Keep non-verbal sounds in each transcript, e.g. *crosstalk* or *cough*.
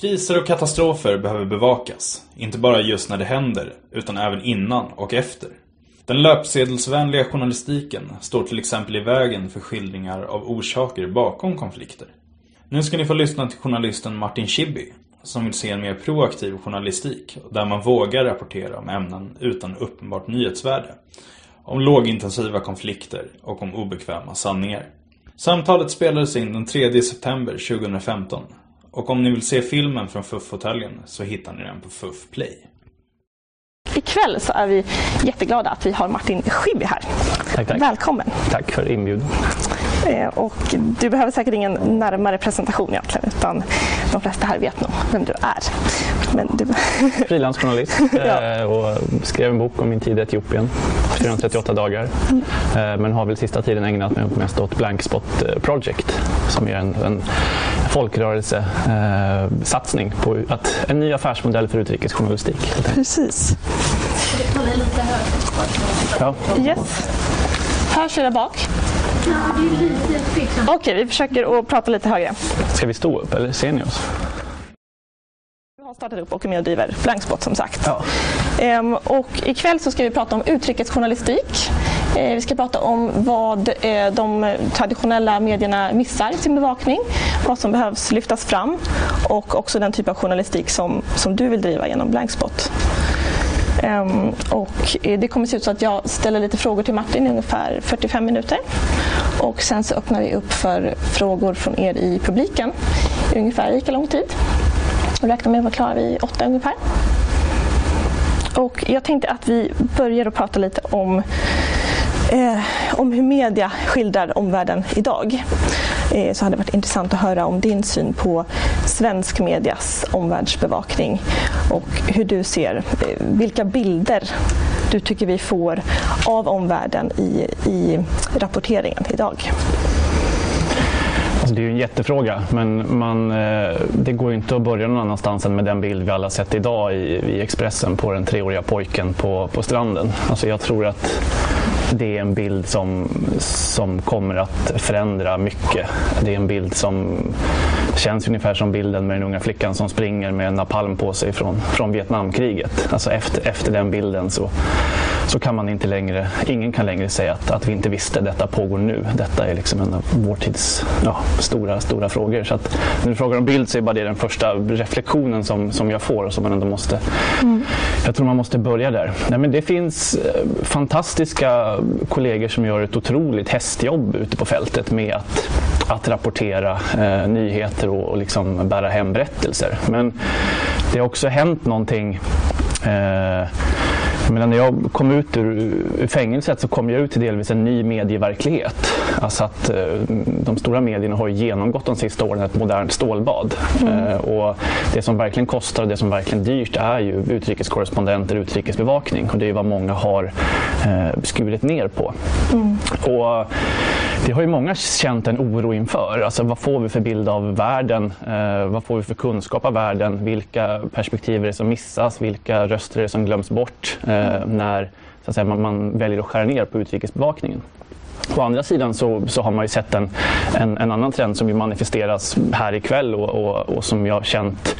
Kriser och katastrofer behöver bevakas, inte bara just när det händer, utan även innan och efter. Den löpsedelsvänliga journalistiken står till exempel i vägen för skildringar av orsaker bakom konflikter. Nu ska ni få lyssna till journalisten Martin Schibbye, som vill se en mer proaktiv journalistik, där man vågar rapportera om ämnen utan uppenbart nyhetsvärde. Om lågintensiva konflikter och om obekväma sanningar. Samtalet spelades in den 3 september 2015 och om ni vill se filmen från FUF-fåtöljen så hittar ni den på FUF Play. Ikväll så är vi jätteglada att vi har Martin Schibbye här. Tack, tack. Välkommen. Tack för inbjudan. Eh, Och du behöver säkert ingen närmare presentation egentligen utan de flesta här vet nog vem du är. Men du... *laughs* Frilansjournalist Ja. eh, och skrev en bok om min tid i Etiopien. 438 dagar. Eh, Men har väl sista tiden ägnat mig mest åt Blankspot eh, Project som är en, en folkrörelsesatsning på att, en ny affärsmodell för utrikesjournalistik. Precis. Ja. Yes. Hörs där bak? Okej, vi försöker att prata lite högre. Ska vi stå upp eller ser ni oss? Har startat upp och är med och driver Blankspot som sagt. Ja. Ehm, och ikväll så ska vi prata om utrikesjournalistik. Eh, vi ska prata om vad eh, de traditionella medierna missar i sin bevakning, vad som behövs lyftas fram och också den typ av journalistik som, som du vill driva genom Blankspot. Ehm, och eh, det kommer se ut så att jag ställer lite frågor till Martin i ungefär 45 minuter. Och sen så öppnar vi upp för frågor från er i publiken i ungefär lika lång tid. Och räknar med att vara klara vid åtta ungefär. Och jag tänkte att vi börjar att prata lite om, eh, om hur media skildrar omvärlden idag. Eh, så hade det varit intressant att höra om din syn på svensk medias omvärldsbevakning och hur du ser, eh, vilka bilder du tycker vi får av omvärlden i, i rapporteringen idag. Alltså det är ju en jättefråga, men man, eh, det går ju inte att börja någon annanstans än med den bild vi alla sett idag i, i Expressen på den treåriga pojken på, på stranden. Alltså jag tror att det är en bild som, som kommer att förändra mycket. Det är en bild som känns ungefär som bilden med den unga flickan som springer med en napalm på sig från, från Vietnamkriget. Alltså efter, efter den bilden så, så kan man inte längre, ingen kan längre säga att, att vi inte visste detta pågår nu. Detta är liksom en av vår tids ja, stora, stora frågor. Så att när du frågar om bild så är bara det den första reflektionen som, som jag får och som man ändå måste... Jag tror man måste börja där. Nej, men det finns eh, fantastiska kollegor som gör ett otroligt hästjobb ute på fältet med att, att rapportera eh, nyheter och, och liksom bära hem berättelser. Men det har också hänt någonting eh, jag menar, när jag kom ut ur, ur fängelset så kom jag ut till delvis en ny medieverklighet. Alltså att eh, de stora medierna har ju genomgått de sista åren ett modernt stålbad. Eh, och det som verkligen kostar och det som verkligen är dyrt är ju utrikeskorrespondenter och utrikesbevakning. Och det är vad många har eh, skurit ner på. Och det har ju många känt en oro inför. Alltså, vad får vi för bild av världen? Eh, vad får vi för kunskap av världen? Vilka perspektiv är det som missas? Vilka röster är det som glöms bort eh, när så att säga, man, man väljer att skära ner på utrikesbevakningen? Å andra sidan så, så har man ju sett en, en, en annan trend som ju manifesteras här ikväll och, och, och som jag har känt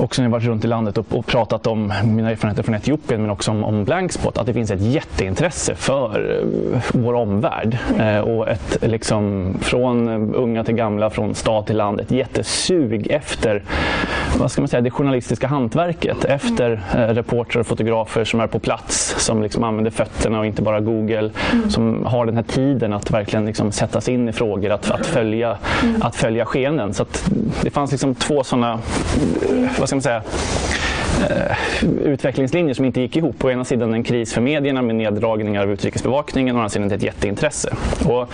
också när jag varit runt i landet och, och pratat om mina erfarenheter från Etiopien men också om, om Blankspot, att det finns ett jätteintresse för eh, vår omvärld. Eh, och ett, liksom, från unga till gamla, från stad till land, ett jättesug efter vad ska man säga, det journalistiska hantverket. Efter eh, reportrar och fotografer som är på plats, som liksom använder fötterna och inte bara Google, som har den här tiden att verkligen liksom sätta sig in i frågor, att, att, följa, att följa skeenden. Så det fanns liksom två sådana vad ska man säga, eh, utvecklingslinjer som inte gick ihop. På ena sidan en kris för medierna med neddragningar av utrikesbevakningen och å andra sidan ett jätteintresse. Och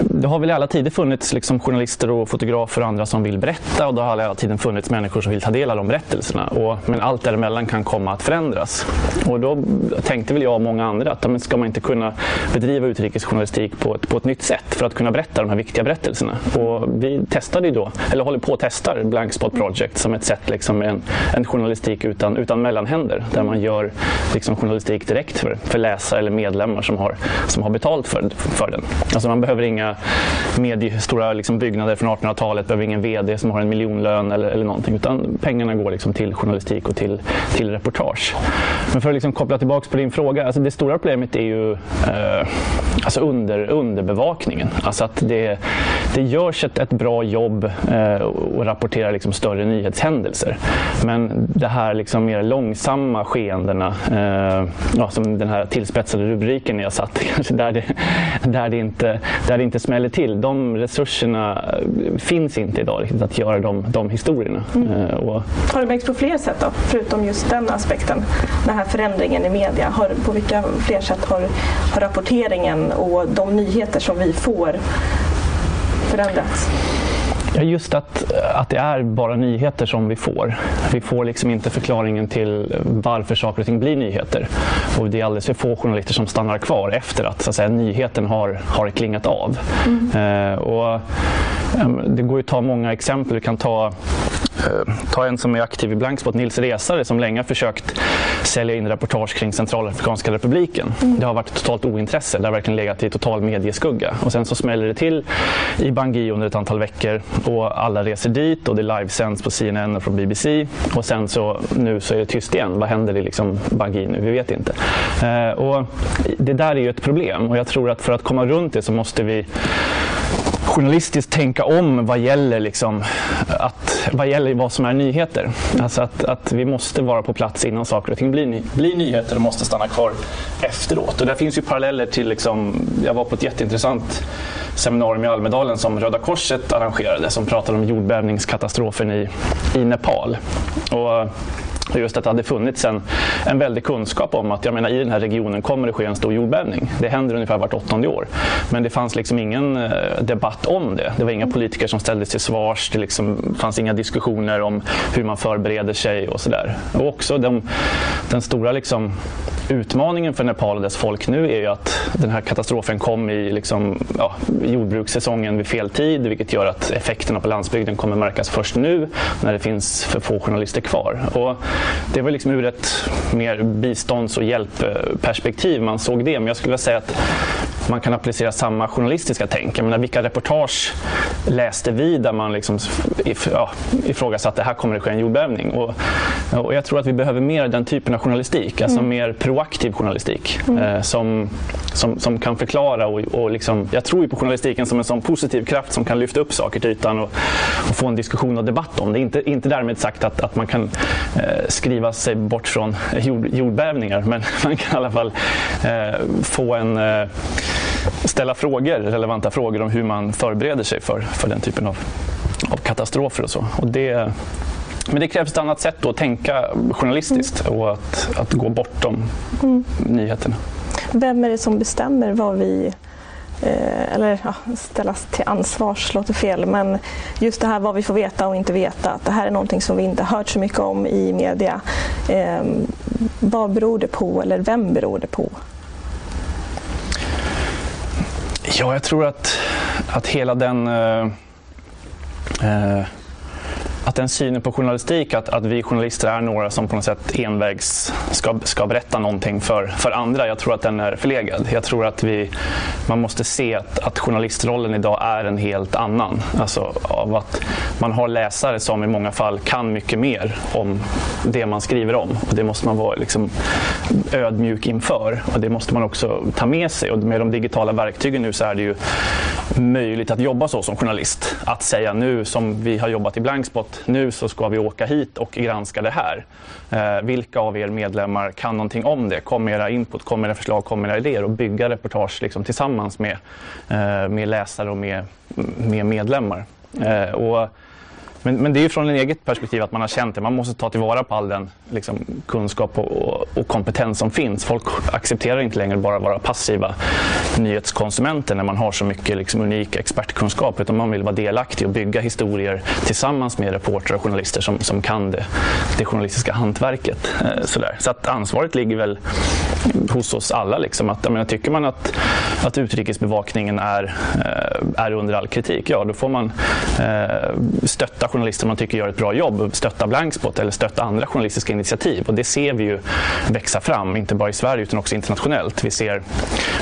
det har väl i alla tider funnits liksom journalister och fotografer och andra som vill berätta och det har hela tiden funnits människor som vill ta del av de berättelserna. Och, men allt däremellan kan komma att förändras. Och då tänkte väl jag och många andra att men ska man inte kunna bedriva utrikesjournalistik på ett, på ett nytt sätt för att kunna berätta de här viktiga berättelserna. Och vi testade ju då, eller håller på att testa Blankspot Project som ett sätt liksom med en, en journalistik utan, utan mellanhänder där man gör liksom journalistik direkt för, för läsare eller medlemmar som har, som har betalt för, för den. Alltså man behöver inga mediestora liksom byggnader från 1800-talet, behöver ingen VD som har en miljonlön eller, eller någonting. Utan pengarna går liksom till journalistik och till, till reportage. Men för att liksom koppla tillbaka på din fråga. Alltså det stora problemet är ju eh, alltså under, underbevakningen. Alltså att det, det görs ett, ett bra jobb eh, och rapporterar liksom större nyhetshändelser. Men det här liksom mer långsamma skeendena, eh, ja, som den här tillspetsade rubriken jag satt, *laughs* kanske där det, där, det inte, där det inte smäller till. De resurserna eh, finns inte idag riktigt att göra de, de historierna. Mm. Eh, och... Har det märkts på fler sätt då, förutom just den aspekten? Den här förändringen i media. Har, på vilka fler sätt har, har rapporteringen och de nyheter som vi får förändrats? Ja, just att, att det är bara nyheter som vi får. Vi får liksom inte förklaringen till varför saker och ting blir nyheter. Och det är alldeles för få journalister som stannar kvar efter att, så att säga, nyheten har, har klingat av. Mm. Eh, och, um, det går ju att ta många exempel. Vi kan ta Eh, ta en som är aktiv i Blankspot, Nils Resare, som länge har försökt sälja in reportage kring Centralafrikanska republiken. Mm. Det har varit totalt ointresse. Det har verkligen legat i total medieskugga. Och sen så smäller det till i Bangui under ett antal veckor och alla reser dit och det livesänds på CNN och från BBC. Och sen så nu så är det tyst igen. Vad händer i liksom Bangui nu? Vi vet inte. Eh, och det där är ju ett problem och jag tror att för att komma runt det så måste vi journalistiskt tänka om vad gäller, liksom, att, vad gäller vad som är nyheter. Alltså att, att vi måste vara på plats innan saker och ting blir, blir nyheter och måste stanna kvar efteråt. Och där finns ju paralleller till, liksom, jag var på ett jätteintressant seminarium i Almedalen som Röda Korset arrangerade som pratade om jordbävningskatastrofen i, i Nepal. Och just att det hade funnits en, en väldig kunskap om att jag menar, i den här regionen kommer det ske en stor jordbävning. Det händer ungefär vart åttonde år. Men det fanns liksom ingen eh, debatt om det. Det var inga politiker som ställdes till svars. Det liksom fanns inga diskussioner om hur man förbereder sig och sådär. Och också de, den stora liksom, utmaningen för Nepal och dess folk nu är ju att den här katastrofen kom i liksom, ja, jordbrukssäsongen vid fel tid vilket gör att effekterna på landsbygden kommer märkas först nu när det finns för få journalister kvar. Och det var liksom ur ett mer bistånds och hjälpperspektiv man såg det. Men jag skulle vilja säga att man kan applicera samma journalistiska tänk. Jag menar, vilka reportage läste vi där man liksom ja, ifrågasatte att här kommer det ske en jordbävning? Och, och jag tror att vi behöver mer den typen av journalistik, alltså mm. mer proaktiv journalistik mm. eh, som, som, som kan förklara och, och liksom, jag tror ju på journalistiken som en sån positiv kraft som kan lyfta upp saker till ytan och, och få en diskussion och debatt om det. Inte, inte därmed sagt att, att man kan eh, skriva sig bort från jord, jordbävningar men *laughs* man kan i alla fall eh, få en eh, ställa frågor, relevanta frågor om hur man förbereder sig för, för den typen av, av katastrofer och så. Och det, men det krävs ett annat sätt att tänka journalistiskt mm. och att, att gå bortom mm. nyheterna. Vem är det som bestämmer vad vi Eh, eller ja, ställas till ansvars låter fel, men just det här vad vi får veta och inte veta, att det här är någonting som vi inte hört så mycket om i media. Eh, vad beror det på eller vem beror det på? Ja, jag tror att, att hela den eh, eh, att den synen på journalistik, att, att vi journalister är några som på något sätt envägs ska, ska berätta någonting för, för andra, jag tror att den är förlegad. Jag tror att vi, man måste se att, att journalistrollen idag är en helt annan. Alltså av att man har läsare som i många fall kan mycket mer om det man skriver om. Och det måste man vara liksom ödmjuk inför och det måste man också ta med sig. Och med de digitala verktygen nu så är det ju möjligt att jobba så som journalist. Att säga nu som vi har jobbat i Blankspot nu så ska vi åka hit och granska det här. Eh, vilka av er medlemmar kan någonting om det? Kom med era input, kom med era förslag, kom med era idéer och bygga reportage liksom, tillsammans med, eh, med läsare och med, med medlemmar. Eh, och men, men det är från en eget perspektiv att man har känt det. Man måste ta tillvara på all den liksom, kunskap och, och, kompetens som finns. Folk accepterar inte längre bara vara passiva nyhetskonsumenter när man har så mycket liksom, unik expertkunskap. Utan man vill vara delaktig och bygga historier tillsammans med reportrar och journalister som, som kan det, det journalistiska hantverket. Eh, sådär. Så att ansvaret ligger väl hos oss alla. Liksom. Att, menar, tycker man att, att utrikesbevakningen är, eh, är under all kritik, ja då får man eh, stötta journalister man tycker gör ett bra jobb, stötta Blankspot eller stötta andra journalistiska initiativ. Och det ser vi ju växa fram, inte bara i Sverige utan också internationellt. Vi ser,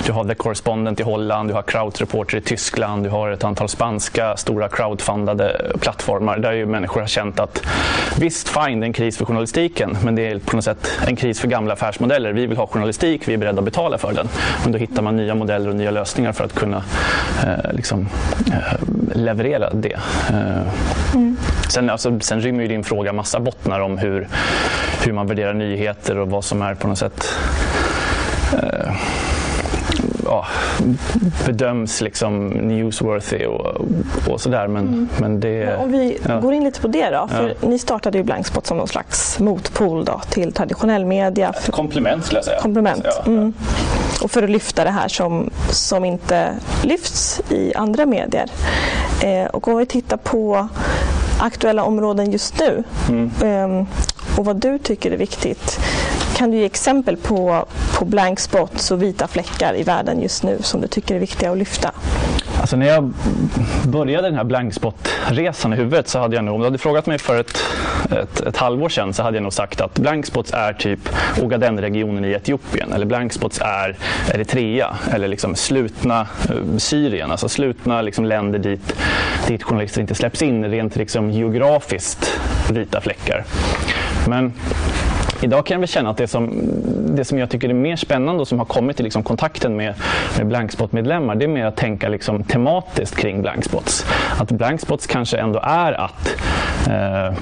du har The Correspondent i Holland, du har Krautreporter i Tyskland, du har ett antal spanska stora crowdfundade plattformar där ju människor har känt att visst, fine, det är en kris för journalistiken, men det är på något sätt en kris för gamla affärsmodeller. Vi vill ha journalistik, vi är beredda att betala för den. Men då hittar man nya modeller och nya lösningar för att kunna eh, liksom, eh, leverera det. Eh, mm sen, alltså, sen rymmer ju din fråga massa bottnar om hur, hur man värderar nyheter och vad som är på något sätt eh, ja, bedöms liksom newsworthy och, och sådär. Men, mm. men det, ja, om vi ja. går in lite på det då. För Ni startade ju Blankspot som någon slags motpol då, till traditionell media. Komplement skulle jag säga. Komplement. Mm. Och för att lyfta det här som, som inte lyfts i andra medier. Eh, och om vi tittar på aktuella områden just nu mm. eh, och vad du tycker är viktigt kan du ge exempel på, på blank spots och vita fläckar i världen just nu som du tycker är viktiga att lyfta? Alltså när jag började den här blankspot-resan i huvudet så hade jag nog, om du hade frågat mig för ett, ett, ett, halvår sedan så hade jag nog sagt att blankspots är typ Ogaden-regionen i Etiopien eller blankspots är Eritrea eller liksom slutna eh, Syrien, alltså slutna liksom länder dit, dit journalister inte släpps in rent liksom geografiskt vita fläckar. Men Idag kan jag väl känna att det som, det som jag tycker är mer spännande och som har kommit i liksom kontakten med, med Blankspot-medlemmar det är mer att tänka liksom tematiskt kring Blankspots. Att Blankspots kanske ändå är att eh,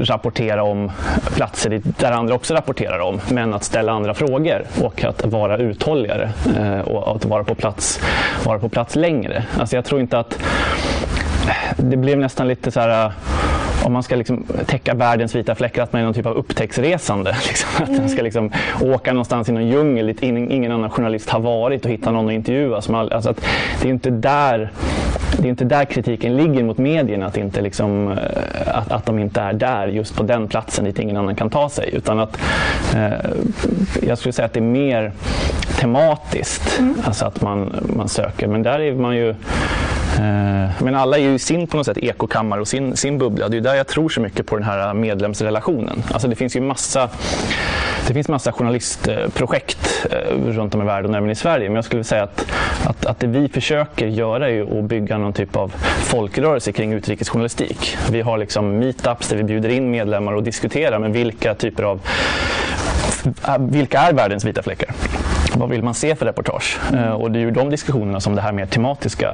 rapportera om platser där andra också rapporterar om men att ställa andra frågor och att vara uthålligare eh, och att vara på plats, vara på plats längre. Alltså jag tror inte att det blev nästan lite så här om man ska liksom täcka världens vita fläckar, att man är någon typ av upptäcktsresande. *laughs* Liksom. Att man ska liksom åka någonstans i någon djungel dit ingen annan journalist har varit och hitta någon att intervjua. Alltså att det är inte där det är inte där kritiken ligger mot medierna, att, inte liksom, eh, att, att de inte är där just på den platsen dit ingen annan kan ta sig. Utan att eh, jag skulle säga att det är mer tematiskt, mm. alltså att man, man söker. Men där är man ju Eh. men alla är ju sin på något sätt ekokammare och sin, sin bubbla. Det är där jag tror så mycket på den här medlemsrelationen. Alltså det finns ju massa det finns massa journalistprojekt eh, runt om i världen och även i Sverige. Men jag skulle säga att, att, att det vi försöker göra är att bygga någon typ av folkrörelse kring utrikesjournalistik. Vi har liksom meetups där vi bjuder in medlemmar och diskuterar med vilka typer av vilka är världens vita fläckar? Vad vill man se för reportage? Mm. och det är ju de diskussionerna som det här mer tematiska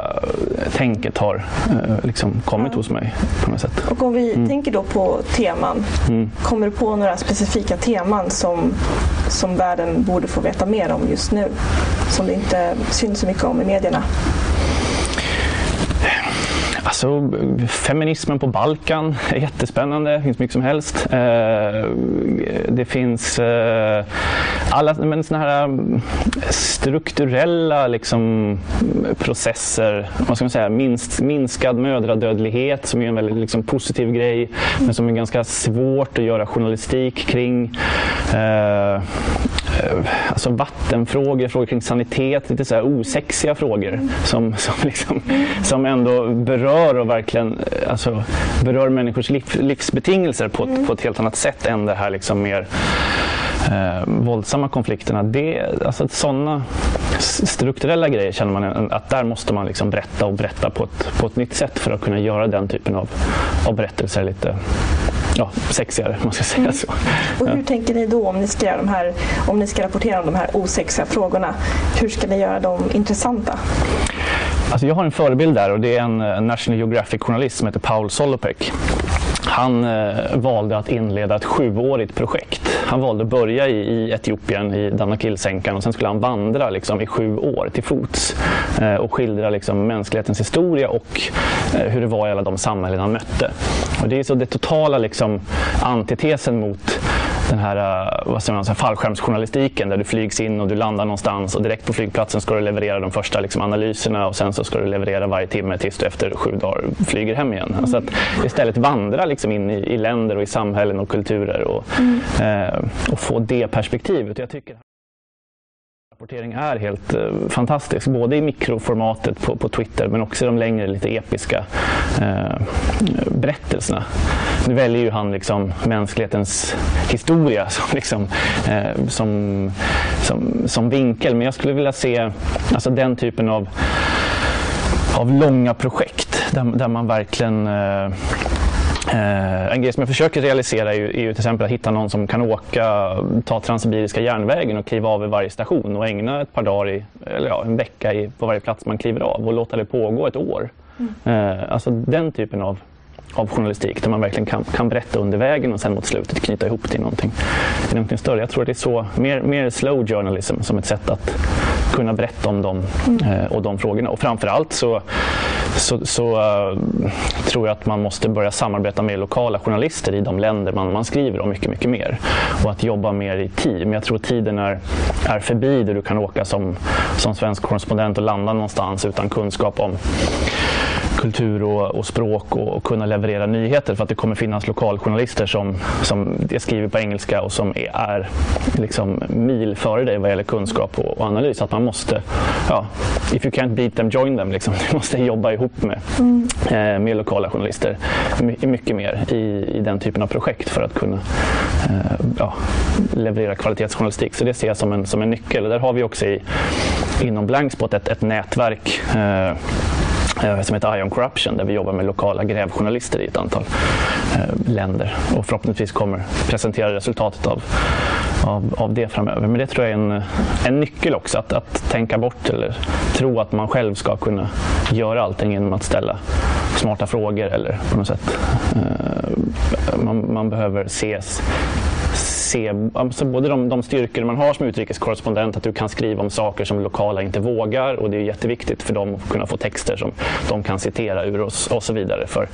eh, tänket har eh, liksom kommit ja. hos mig på något sätt. Och om vi mm. tänker då på teman, mm. kommer du på några specifika teman som, som världen borde få veta mer om just nu? Som det inte syns så mycket om i medierna? Alltså, feminismen på Balkan är jättespännande. Det finns mycket som helst. Eh, det finns eh, alla men såna här eh, strukturella liksom, processer. Vad ska man säga? Minst, minskad mödradödlighet som är en väldigt liksom, positiv grej men som är ganska svårt att göra journalistik kring. Eh, alltså vattenfrågor, frågor kring sanitet, lite så här osexiga frågor som, som, liksom, som ändå berör och verkligen eh, alltså, berör människors liv, livsbetingelser på, mm. på ett helt annat sätt än det här liksom mer eh, våldsamma konflikterna. Det, alltså, sådana strukturella grejer känner man att där måste man liksom berätta och berätta på ett, på ett nytt sätt för att kunna göra den typen av, av berättelser lite ja, sexigare, man ska säga så. Och hur ja. tänker ni då om ni, ska de här, om ni ska rapportera om de här osexiga frågorna? Hur ska ni göra dem intressanta? Alltså jag har en förebild där och det är en National Geographic-journalist som heter Paul Solopek. Han eh, valde att inleda ett sjuårigt projekt. Han valde att börja i, i Etiopien, i Danakilsänkan och sen skulle han vandra liksom, i sju år till fots eh, och skildra liksom, mänsklighetens historia och eh, hur det var i alla de samhällen han mötte. Och det är så det totala liksom, antitesen mot den här uh, vad säger man, fallskärmsjournalistiken där du flygs in och du landar någonstans och direkt på flygplatsen ska du leverera de första liksom, analyserna och sen så ska du leverera varje timme tills du efter sju dagar flyger hem igen. Mm. Alltså att istället vandra liksom in i, i, länder och i samhällen och kulturer och, mm. uh, och få det perspektivet. Jag tycker Rapportering är helt eh, fantastisk, både i mikroformatet på, på Twitter men också i de längre, lite episka eh, berättelserna. Nu väljer ju han liksom mänsklighetens historia *laughs* som, liksom, eh, som, som, som vinkel, men jag skulle vilja se alltså, den typen av, av långa projekt där, där man verkligen eh, Eh, en grej som jag försöker realisera är ju, är ju, till exempel att hitta någon som kan åka, ta Transsibiriska järnvägen och kliva av vid varje station och ägna ett par dagar, i, eller ja, en vecka i, på varje plats man kliver av och låta det pågå ett år. Mm. Eh, alltså den typen av av journalistik där man verkligen kan, kan berätta under vägen och sen mot slutet knyta ihop till någonting, till någonting större. Jag tror att det är så, mer, mer slow journalism som ett sätt att kunna berätta om dem mm. eh, och de frågorna. Och framförallt så, så, så uh, tror jag att man måste börja samarbeta med lokala journalister i de länder man, man skriver om mycket, mycket mer. Och att jobba mer i team. Jag tror tiden är, är förbi där du kan åka som, som svensk korrespondent och landa någonstans utan kunskap om kultur och, och språk och, och, kunna leverera nyheter för att det kommer finnas lokaljournalister som, som skriver på engelska och som är, är liksom mil före dig vad gäller kunskap och, och, analys. Att man måste, ja, if you can't beat them, join them. Liksom. *laughs* Du måste jobba ihop med, mm. eh, med lokala journalister mycket mer i, i den typen av projekt för att kunna eh, ja, leverera kvalitetsjournalistik. Så det ser jag som en, som en nyckel. Och där har vi också i, inom Blankspot ett, ett nätverk Eh, Eh, som heter Ion Corruption där vi jobbar med lokala grävjournalister i ett antal eh, länder och förhoppningsvis kommer presentera resultatet av, av, av det framöver. Men det tror jag är en, en nyckel också, att, att tänka bort eller tro att man själv ska kunna göra allting genom att ställa smarta frågor eller på något sätt. Eh, man, man behöver ses se alltså både de, de styrkor man har som utrikeskorrespondent, att du kan skriva om saker som lokala inte vågar och det är jätteviktigt för dem att kunna få texter som de kan citera ur och, och så vidare. För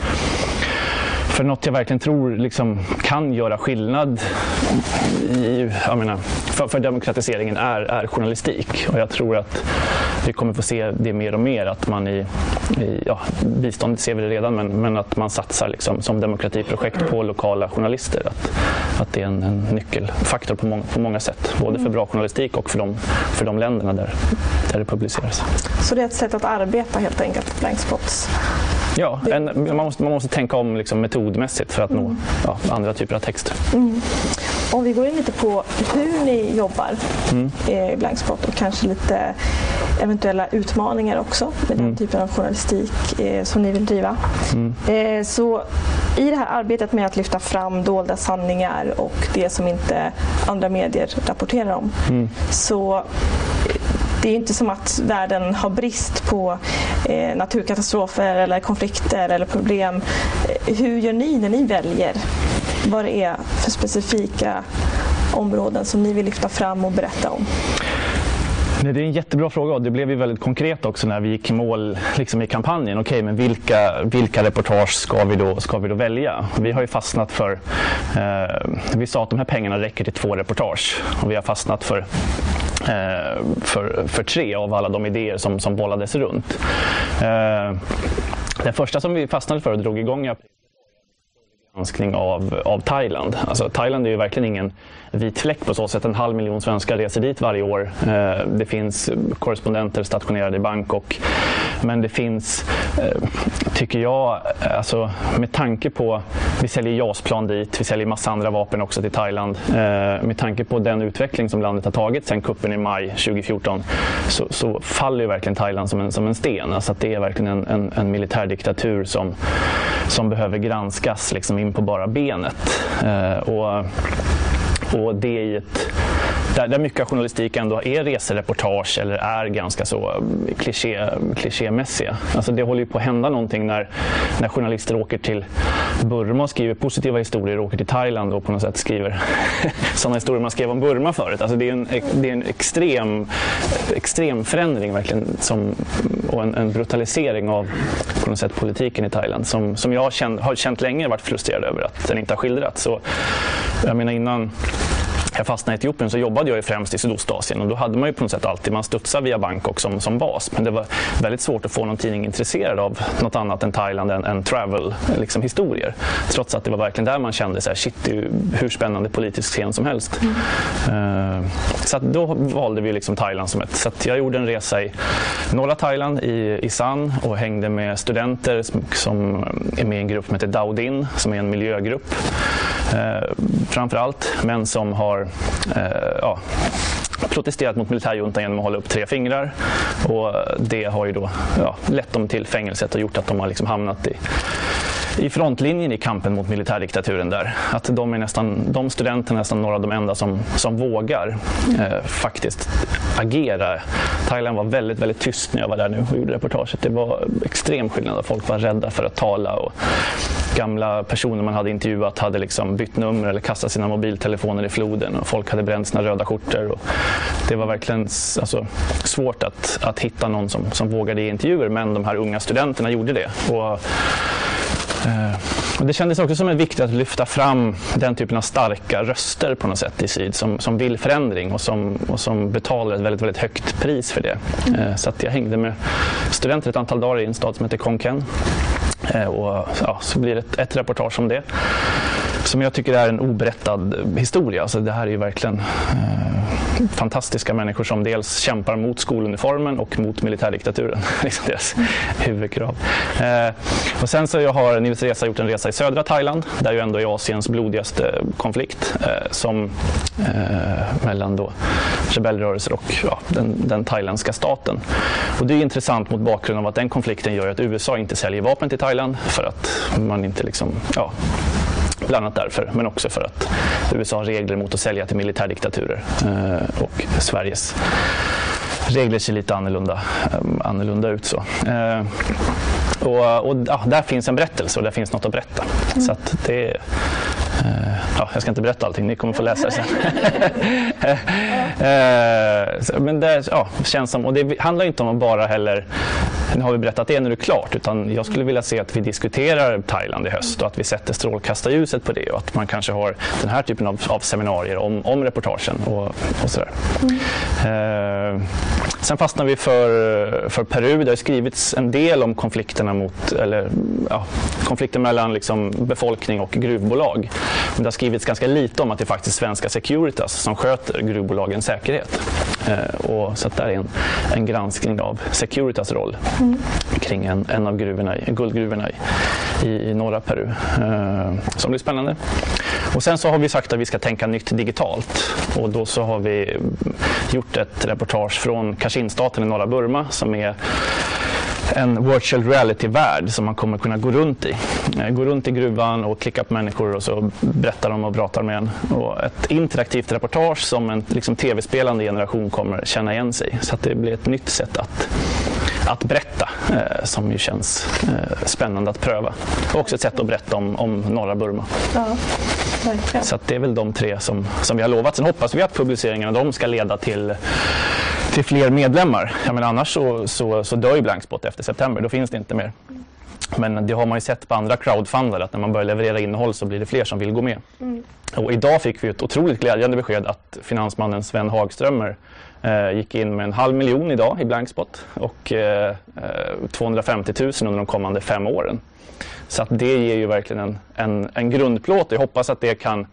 för något jag verkligen tror liksom kan göra skillnad i, menar, för, för, demokratiseringen är, är journalistik. Och jag tror att vi kommer få se det mer och mer att man i, i ja, biståndet ser vi det redan, men, men att man satsar liksom, som demokratiprojekt på lokala journalister. Att, att det är en, en nyckelfaktor på, må, på många sätt, både för bra journalistik och för de, för de länderna där, där det publiceras. Så det är ett sätt att arbeta helt enkelt, blankspots? Ja, en, man, måste, man måste tänka om liksom metodmässigt för att mm. nå ja, andra typer av texter. Mm. Om vi går in lite på hur ni jobbar mm. i Blankspot och kanske lite eventuella utmaningar också med den mm. typen av journalistik eh, som ni vill driva. Mm. Eh, så i det här arbetet med att lyfta fram dolda sanningar och det som inte andra medier rapporterar om mm. så det är inte som att världen har brist på eh, naturkatastrofer eller konflikter eller problem. Hur gör ni när ni väljer vad det är för specifika områden som ni vill lyfta fram och berätta om? Nej, det är en jättebra fråga och det blev ju väldigt konkret också när vi gick i mål liksom i kampanjen. Okej, okay, men vilka, vilka reportage ska vi, då, ska vi då välja? Vi har ju fastnat för, eh, vi sa att de här pengarna räcker till två reportage och vi har fastnat för Eh, för, för tre av alla de idéer som, som bollades runt. Eh, den första som vi fastnade för och drog igång i april granskning av, av Thailand. Alltså, Thailand är ju verkligen ingen vit fläck på så sätt. En halv miljon svenskar reser dit varje år. Eh, det finns korrespondenter stationerade i Bangkok. Men det finns, eh, tycker jag, alltså, med tanke på, vi säljer JAS-plan dit, vi säljer massa andra vapen också till Thailand. Eh, med tanke på den utveckling som landet har tagit sedan kuppen i maj 2014 så, så faller ju verkligen Thailand som en, som en sten. Alltså att det är verkligen en, en, en militärdiktatur som, som behöver granskas liksom in på bara benet. Eh, och och det i ett där, där mycket av journalistiken ändå är resereportage eller är ganska så eh, kliché, klichémässiga. Alltså det håller ju på att hända någonting när, när journalister åker till Burma och skriver positiva historier och åker till Thailand och på något sätt skriver *laughs* sådana historier man skrev om Burma förut. Alltså det är en, det är en extrem, extrem förändring verkligen som, och en, en, brutalisering av på något sätt politiken i Thailand som, som jag har känt, har känt länge varit frustrerad över att den inte har skildrats. Så, jag menar innan jag fastnade i Etiopien så jobbade jag ju främst i Sydostasien och då hade man ju på något sätt alltid, man studsade via Bangkok som, som bas. Men det var väldigt svårt att få någon tidning intresserad av något annat än Thailand än, än travel liksom, historier. Trots att det var verkligen där man kände så här, shit, det är ju hur spännande politisk scen som helst. Mm. Uh, så då valde vi liksom Thailand som ett. Så jag gjorde en resa i norra Thailand, i, i San och hängde med studenter som, som är med i en grupp som heter Daudin, som är en miljögrupp eh, framför allt, men som har eh, ja, protesterat mot militärjuntan genom att hålla upp tre fingrar. Och det har ju då ja, lett dem till fängelset och gjort att de har liksom hamnat i i frontlinjen i kampen mot militärdiktaturen där. Att de, är nästan, de studenterna är nästan några av de enda som, som vågar eh, faktiskt agera. Thailand var väldigt, väldigt tyst när jag var där nu och gjorde reportaget. Det var extrem skillnad. Folk var rädda för att tala. Och gamla personer man hade intervjuat hade liksom bytt nummer eller kastat sina mobiltelefoner i floden och folk hade bränt sina röda skjortor. Och det var verkligen alltså, svårt att, att hitta någon som, som vågade ge intervjuer men de här unga studenterna gjorde det. Och och det kändes också som viktigt att lyfta fram den typen av starka röster på något sätt i syd som, som vill förändring och som, och som betalar ett väldigt, väldigt högt pris för det. Mm. Så att jag hängde med studenter ett antal dagar i en stad som heter Konken. Eh, och ja, så blir det ett, ett reportage om det som jag tycker är en oberättad historia. Alltså det här är ju verkligen eh, fantastiska människor som dels kämpar mot skoluniformen och mot militärdiktaturen. *laughs* liksom deras huvudkrav. Eh, och sen så har Nils Resa gjort en resa i södra Thailand, där ju ändå är Asiens blodigaste konflikt eh, som, eh, mellan då rebellrörelser och ja, den, den thailändska staten. Och det är intressant mot bakgrund av att den konflikten gör att USA inte säljer vapen till Thailand för att man inte liksom, ja, Bland annat därför, men också för att USA har regler mot att sälja till militärdiktaturer. Eh, och Sveriges regler ser lite annorlunda, eh, annorlunda ut. Så. Eh, och, och ja, där finns en berättelse och där finns något att berätta. Mm. Så att det, Eh, ja, jag ska inte berätta allting, ni kommer få läsa det sen. *laughs* Eh, men det ja, känns som, och det handlar inte om att bara heller nu har vi berättat det, nu är det klart. Utan jag skulle vilja se att vi diskuterar Thailand i höst och att vi sätter strålkastarljuset på det och att man kanske har den här typen av, av seminarier om, om reportagen och, och sådär. Mm. Eh, sen fastnar vi för, för Peru. Det har skrivits en del om konflikterna mot, eller ja, konflikter mellan liksom befolkning och gruvbolag. Men det har skrivits ganska lite om att det är faktiskt svenska Securitas som sköter gruvbolagens säkerhet. Eh, och så att här är en, en granskning av Securitas roll mm. kring en, en av gruvorna, guldgruvorna i, i, norra Peru. Eh, som blir spännande. Och sen så har vi sagt att vi ska tänka nytt digitalt och då så har vi gjort ett reportage från Kashin-staten i norra Burma som är en virtual reality-värld som man kommer kunna gå runt i. Eh, gå runt i gruvan och klicka på människor och så berättar de och pratar med en. Och ett interaktivt reportage som en liksom, tv-spelande generation kommer känna igen sig. Så att det blir ett nytt sätt att att berätta eh, som ju känns eh, spännande att pröva. Och också ett sätt att berätta om, om norra Burma. Ja, så det är väl de tre som, som vi har lovat. Sen hoppas vi att publiceringarna de ska leda till till fler medlemmar. Jag menar, annars så, så, så dör ju Blankspot efter september, då finns det inte mer. Men det har man ju sett på andra crowdfundare att när man börjar leverera innehåll så blir det fler som vill gå med. Mm. Och idag fick vi ett otroligt glädjande besked att finansmannen Sven Hagströmer eh, gick in med en halv miljon idag i Blankspot och eh, 250 000 under de kommande fem åren. Så att det ger ju verkligen en, en, en grundplåt. Jag hoppas att det kan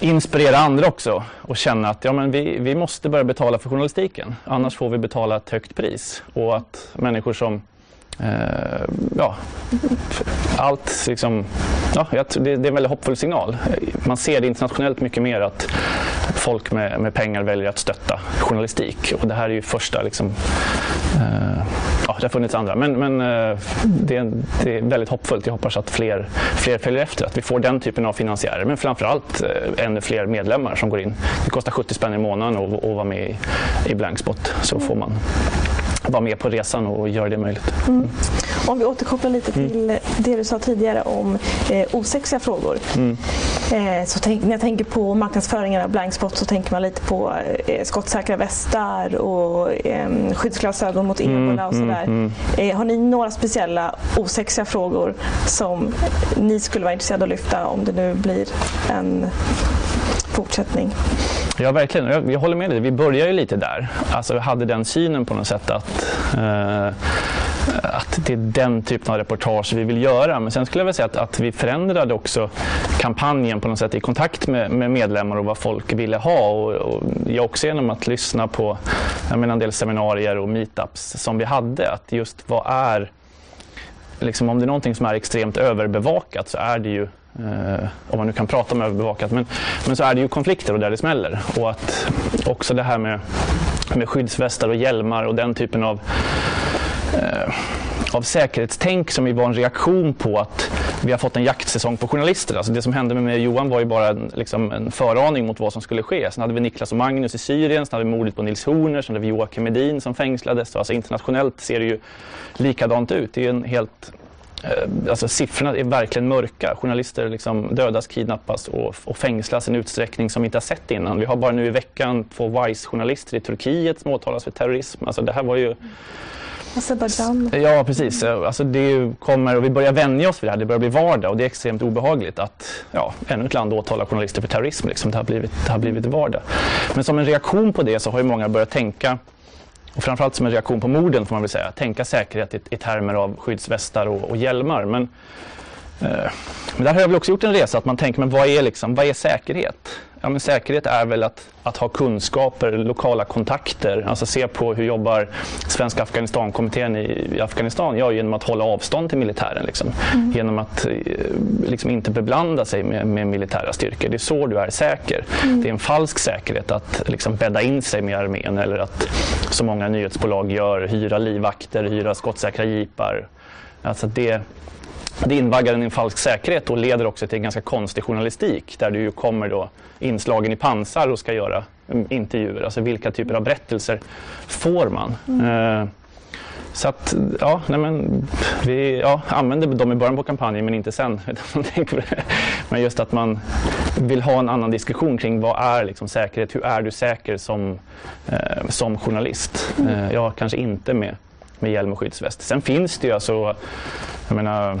inspirera andra också och känna att ja, men vi, vi måste börja betala för journalistiken. Annars får vi betala ett högt pris. Och att människor som eh, ja, allt liksom, ja, det, det, är en väldigt hoppfull signal. Man ser det internationellt mycket mer att folk med, med pengar väljer att stötta journalistik. Och det här är ju första liksom, Eh, ja, det har funnits andra. Men, men eh, det, är, det, är väldigt hoppfullt. Jag hoppas att fler, fler följer efter. Att vi får den typen av finansiärer. Men framförallt eh, ännu fler medlemmar som går in. Det kostar 70 spänn i månaden att vara med i, i Blankspot. Så får man vara med på resan och göra det möjligt. Mm. Om vi återkopplar lite till mm. det du sa tidigare om eh, osexiga frågor. Mm. Eh, så tänk, när jag tänker på marknadsföringen av blindspot så tänker man lite på eh, skottsäkra västar och eh, skyddsglasögon mot ebola mm, och sådär. Mm, mm. Eh, har ni några speciella osexiga frågor som ni skulle vara intresserade av att lyfta om det nu blir en fortsättning? Ja, verkligen. Jag, jag håller med dig. Vi börjar ju lite där. Alltså, vi hade den synen på något sätt att eh, att det är den typen av reportage vi vill göra. Men sen skulle jag vilja säga att, att vi förändrade också kampanjen på något sätt i kontakt med, med medlemmar och vad folk ville ha. Och, och jag också genom att lyssna på jag menar, en del seminarier och meetups som vi hade. Att just vad är, liksom, om det är någonting som är extremt överbevakat så är det ju Eh, om man nu kan prata om överbevakat. Men, men så är det ju konflikter och där det smäller. Och att också det här med, med skyddsvästar och hjälmar och den typen av eh, av säkerhetstänk som var en reaktion på att vi har fått en jaktsäsong på journalister. Alltså det som hände med mig och Johan var ju bara en, liksom en föraning mot vad som skulle ske. Sen hade vi Niklas och Magnus i Syrien, sen hade vi mordet på Nils Horner, sen hade vi Joakim Medin som fängslades. Alltså internationellt ser det ju likadant ut. Det är en helt eh, alltså siffrorna är verkligen mörka. Journalister liksom dödas, kidnappas och, och fängslas i en utsträckning som vi inte har sett innan. Vi har bara nu i veckan två Vice-journalister i Turkiet som åtalas för terrorism. Alltså det här var ju... Azerbajdzjan. Ja, precis. Eh, alltså det kommer, och vi börjar vänja oss vid det här. Det börjar bli vardag och det är extremt obehagligt att ja, ännu ett land åtalar journalister för terrorism. Liksom. Det, har blivit, det har blivit vardag. Men som en reaktion på det så har ju många börjat tänka och framförallt som en reaktion på morden får man väl säga, tänka säkerhet i, i termer av skyddsvästar och, och hjälmar. Men, eh, men där har jag väl också gjort en resa att man tänker, men vad är, liksom, vad är säkerhet? Ja, men säkerhet är väl att, att ha kunskaper, lokala kontakter, alltså se på hur jobbar Svenska Afghanistankommittén i, i Afghanistan? Ja, genom att hålla avstånd till militären. Liksom. Mm. Genom att eh, liksom inte beblanda sig med, med, militära styrkor. Det är så du är säker. Mm. Det är en falsk säkerhet att liksom bädda in sig med armén eller att, som många nyhetsbolag gör, hyra livvakter, hyra skottsäkra jeepar. Alltså det, det invaggar en i en falsk säkerhet och leder också till en ganska konstig journalistik där du kommer då inslagen i pansar och ska göra intervjuer. Alltså vilka typer av berättelser får man? Mm. Eh, så att, ja, nej men, vi ja, använde dem i början på kampanjen men inte sen. *laughs* men just att man vill ha en annan diskussion kring vad är liksom säkerhet? Hur är du säker som, eh, som journalist? Mm. Eh, ja, kanske inte med, med hjälm och skyddsväst. Sen finns det ju alltså, jag menar,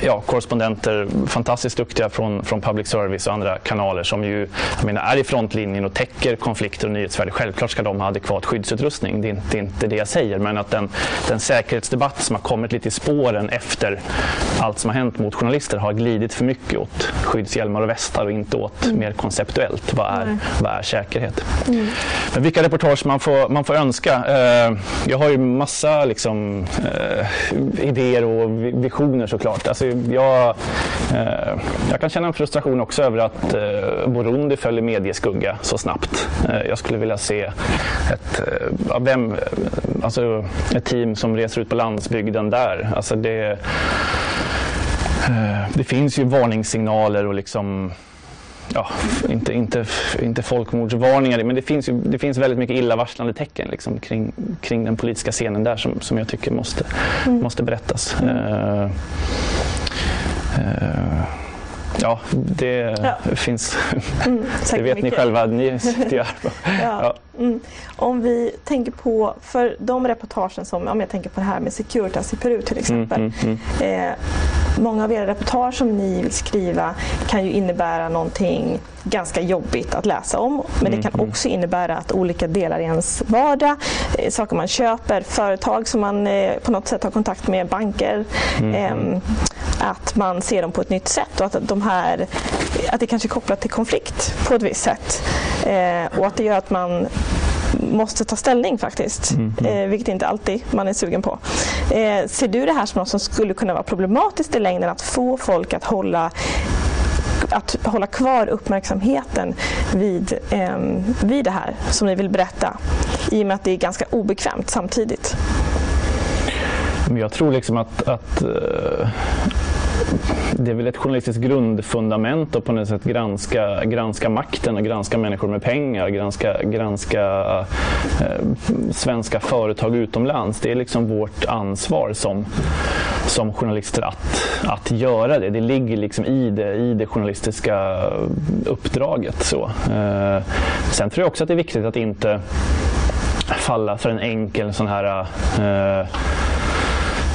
ja, korrespondenter, fantastiskt duktiga från, från public service och andra kanaler som ju jag menar, är i frontlinjen och täcker konflikter och nyhetsvärde. Självklart ska de ha adekvat skyddsutrustning, det är inte, det, är inte det jag säger. Men att den, den säkerhetsdebatt som har kommit lite i spåren efter allt som har hänt mot journalister har glidit för mycket åt skyddshjälmar och västar och inte åt mm. mer konceptuellt. Vad är, vad är säkerhet? Mm. Men vilka reportage man får, man får önska? Eh, jag har ju massa liksom, eh, idéer och visioner såklart. Alltså, jag, eh, jag kan känna en frustration också över att eh, Burundi följer medieskugga så snabbt. Eh, jag skulle vilja se ett, eh, vem, alltså ett team som reser ut på landsbygden där. Alltså det, eh, det finns ju varningssignaler och liksom ja, inte, inte, inte folkmordsvarningar, men det finns, ju, det finns väldigt mycket illavarslande tecken liksom, kring, kring den politiska scenen där som, som jag tycker måste, mm. måste berättas. Mm. Uh, ja, det ja. finns. Mm, *laughs* det vet mycket. ni själva, ni *laughs* sitter här. ja. Mm. Om vi tänker på, för de reportagen som, om jag tänker på det här med Securitas i Peru till exempel. Mm, mm, mm. eh, många av era reportage som ni vill skriva kan ju innebära någonting ganska jobbigt att läsa om. Men det kan mm, också innebära att olika delar i ens vardag, eh, saker man köper, företag som man eh, på något sätt har kontakt med, banker, eh, att man ser dem på ett nytt sätt och att, de här, att det kanske är kopplat till konflikt på ett visst sätt. Eh, och att det gör att man måste ta ställning faktiskt, mm. eh, vilket inte alltid man är sugen på. Eh, ser du det här som något som skulle kunna vara problematiskt i längden att få folk att hålla att hålla kvar uppmärksamheten vid, eh, vid det här som ni vill berätta i och med att det är ganska obekvämt samtidigt? Jag tror liksom att, att uh det är väl ett journalistiskt grundfundament att på något sätt granska, granska makten och granska människor med pengar, granska, granska eh, svenska företag utomlands. Det är liksom vårt ansvar som, som journalister att, att göra det. Det ligger liksom i det, i det journalistiska uppdraget. Så. Eh, sen tror jag också att det är viktigt att inte falla för en enkel sån här eh,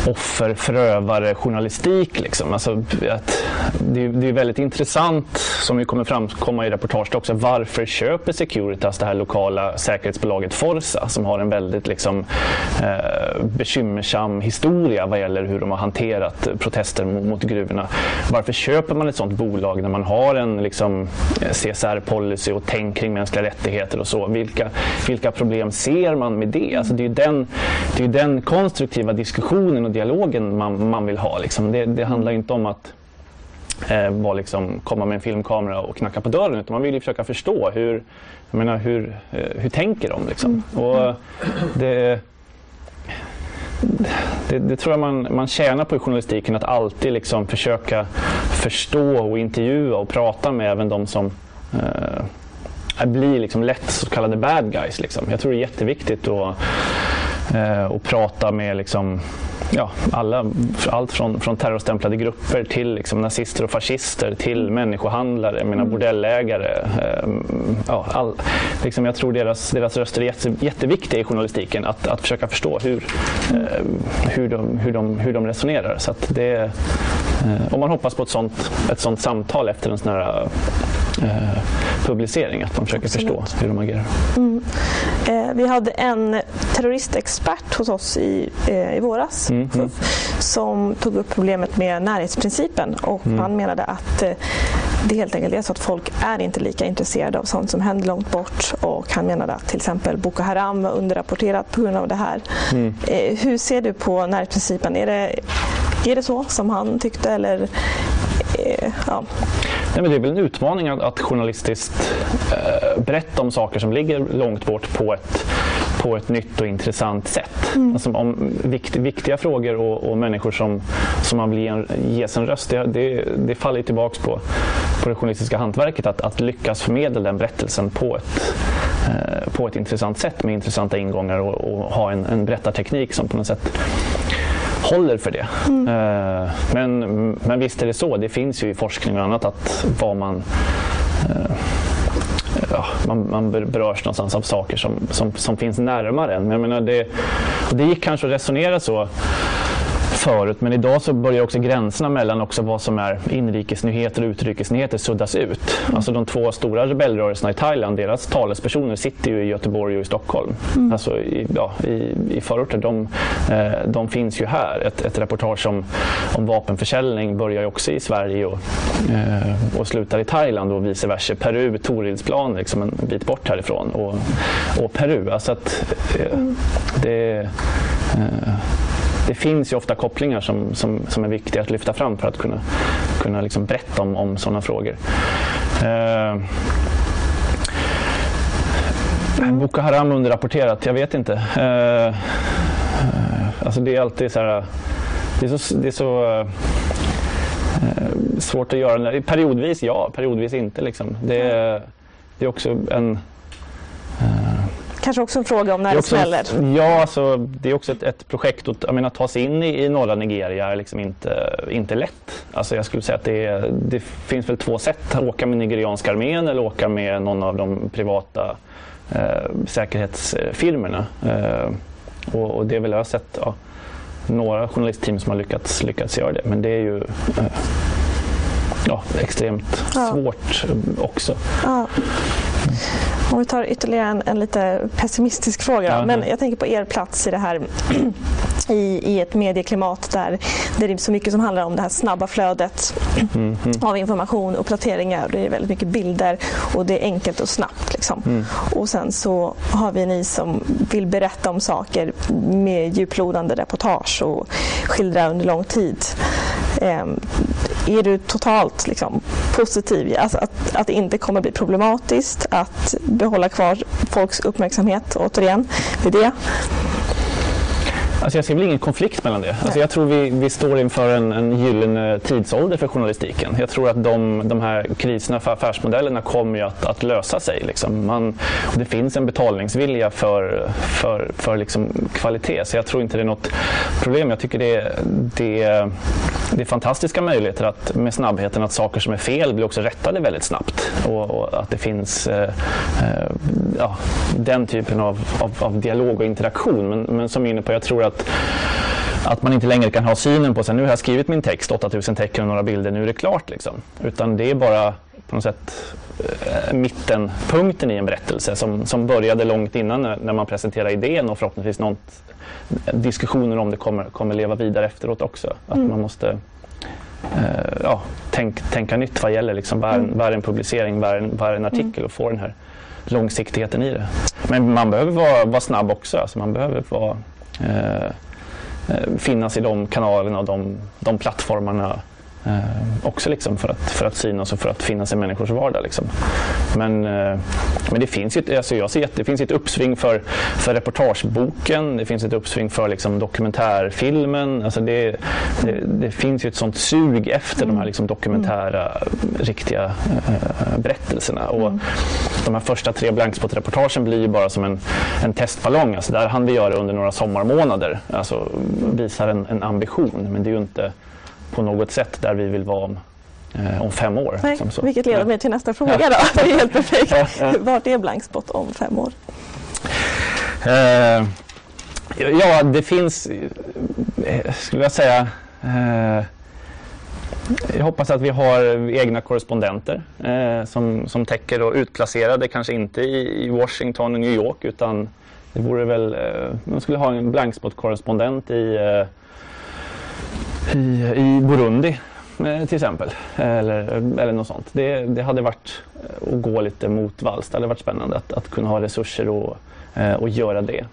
offer, förövare, journalistik. Liksom. Alltså, att det, det, är väldigt intressant, som ju kommer framkomma i reportaget också, varför köper Securitas det här lokala säkerhetsbolaget Forza som har en väldigt liksom, eh, bekymmersam historia vad gäller hur de har hanterat protester mot, mot gruvorna. Varför köper man ett sådant bolag när man har en liksom, CSR-policy och tänk kring mänskliga rättigheter och så? Vilka, vilka problem ser man med det? Alltså, det är ju den, det är den konstruktiva diskussionen och dialogen man, man vill ha. Liksom. Det, det handlar inte om att eh, var liksom, komma med en filmkamera och knacka på dörren. Utan man vill ju försöka förstå hur, jag menar, hur, eh, hur tänker de. Liksom. Mm. Och det, det, det, tror jag man, man tjänar på i journalistiken, att alltid liksom försöka förstå och intervjua och prata med även de som eh, blir liksom lätt så kallade bad guys. Liksom. Jag tror det är jätteviktigt att, eh, att prata med liksom, ja, alla, allt från, från terrorstämplade grupper till liksom nazister och fascister till människohandlare, mina mm. bordellägare. Eh, ja, all, liksom jag tror deras, deras röster är jätte, jätteviktiga i journalistiken. Att, att försöka förstå hur, eh, hur, de, hur, de, hur de resonerar. Så det, eh, och man hoppas på ett sånt, ett sånt samtal efter en sån här publicering, att de försöker Absolut. förstå hur de agerar. Mm. Eh, vi hade en terroristexpert hos oss i, eh, i våras mm. Mm. som tog upp problemet med närhetsprincipen och mm. han menade att eh, det helt enkelt är så att folk är inte lika intresserade av sånt som händer långt bort och han menade att till exempel Boko Haram var underrapporterat på grund av det här. Mm. Eh, hur ser du på närhetsprincipen? Är det, är det så som han tyckte eller eh, ja. Nej, men det är väl en utmaning att, att journalistiskt eh, berätta om saker som ligger långt bort på ett, på ett nytt och intressant sätt. Mm. Alltså om vikt, viktiga frågor och, och, människor som, som man vill ge, ges en röst, det, det, det faller tillbaka på, på det journalistiska hantverket att, att lyckas förmedla den berättelsen på ett, eh, på ett intressant sätt med intressanta ingångar och, och ha en, en berättarteknik som på något sätt håller för det. Mm. Eh, men, men visst är det så, det finns ju i forskning och annat att vad man eh, Ja, man, man berörs någonstans av saker som, som, som finns närmare en. Men jag menar det, det gick kanske att resonera så förut. Men idag så börjar också gränserna mellan också vad som är inrikesnyheter och utrikesnyheter suddas ut. Mm. Alltså de två stora rebellrörelserna i Thailand, deras talespersoner sitter ju i Göteborg och i Stockholm. Mm. Alltså i, ja, i, i förorter. De, eh, de finns ju här. Ett, ett reportage om, om vapenförsäljning börjar ju också i Sverige och, eh, och slutar i Thailand och vice versa. Peru, Torilsplan, liksom en bit bort härifrån. Och, och Peru. Alltså att eh, det eh, det finns ju ofta kopplingar som, som, som är viktiga att lyfta fram för att kunna, kunna liksom berätta om, om sådana frågor. Eh, Boko Haram underrapporterat, jag vet inte. Eh, alltså det är alltid så här, det är så, det är så eh, svårt att göra. Periodvis ja, periodvis inte. Liksom. Det, det är också en kanske också en fråga om när det, smäller. Ja, alltså, det är också ett, ett projekt. Att, jag menar, ta sig in i, i norra Nigeria är liksom inte, inte lätt. Alltså, jag skulle säga att det, det finns väl två sätt. Att åka med nigerianska armén eller åka med någon av de privata eh, säkerhetsfirmorna. Eh, och, och, det är väl jag har sett ja, några journalistteam som har lyckats, lyckats göra det. Men det är ju eh, ja, extremt ja. svårt också. Ja. Om vi tar ytterligare en, en lite pessimistisk fråga. Men jag tänker på er plats i det här *clears throat* i, i ett medieklimat där, det är så mycket som handlar om det här snabba flödet mm, mm. av information och uppdateringar. Det är väldigt mycket bilder och det är enkelt och snabbt. Liksom. Mm. Och sen så har vi ni som vill berätta om saker med djuplodande reportage och skildra under lång tid. Um, är du totalt liksom, positiv? Alltså att, att det inte kommer bli problematiskt att behålla kvar folks uppmärksamhet återigen vid det? Alltså jag ser väl ingen konflikt mellan det. Alltså jag tror vi, vi står inför en, en gyllene tidsålder för journalistiken. Jag tror att de, de här kriserna för affärsmodellerna kommer att, att lösa sig. Liksom. Man, det finns en betalningsvilja för, för, för liksom kvalitet, så jag tror inte det är något problem. Jag tycker det, det, det är fantastiska möjligheter att, med snabbheten att saker som är fel blir också rättade väldigt snabbt. Och, och att det finns eh, eh, ja, den typen av, av, av, dialog och interaktion. Men, men som är inne på, jag tror att att man inte längre kan ha synen på att nu har jag skrivit min text, 8000 tecken och några bilder, nu är det klart. Liksom. Utan det är bara på något sätt äh, mittenpunkten i en berättelse som, som började långt innan när, man presenterar idén och förhoppningsvis något, diskussioner om det kommer, kommer leva vidare efteråt också. Att mm. man måste äh, ja, tänk, tänka nytt vad gäller liksom, vad, är, mm. vad är en publicering, vad är en, vad är en artikel mm. och få den här långsiktigheten i det. Men man behöver vara, vara snabb också. Alltså man behöver vara, eh, eh finnas i de kanalerna och de, de plattformarna Eh, också liksom för, att, för att synas och för att finnas i människors vardag. Liksom. Men, eh, men det finns ju ett, alltså jag ser, det finns ett uppsving för, för reportageboken, det finns ett uppsving för liksom, dokumentärfilmen. Alltså det, det, det finns ju ett sånt sug efter mm. de här liksom, dokumentära, mm. riktiga äh, berättelserna. Och mm. De här första tre blankspot-reportagen blir ju bara som en, en testballong. Alltså där hann vi göra under några sommarmånader. Alltså visar en, en ambition, men det är ju inte på något sätt där vi vill vara om, eh, om fem år. Nej, liksom vilket leder mig till nästa fråga ja. då. *laughs* Det är helt perfekt. Ja, ja. Vart är Blankspot om fem år? Eh, ja, det finns, eh, skulle jag säga, eh, jag hoppas att vi har egna korrespondenter eh, som, som täcker och utplacerade, kanske inte i, i Washington och New York utan det vore väl, eh, man skulle ha en blankspot-korrespondent i eh, i, i Burundi eh, till exempel. Eller, eller något sånt. Det, det hade varit att gå lite motvalls. Det hade varit spännande att, att kunna ha resurser och, eh, och göra det.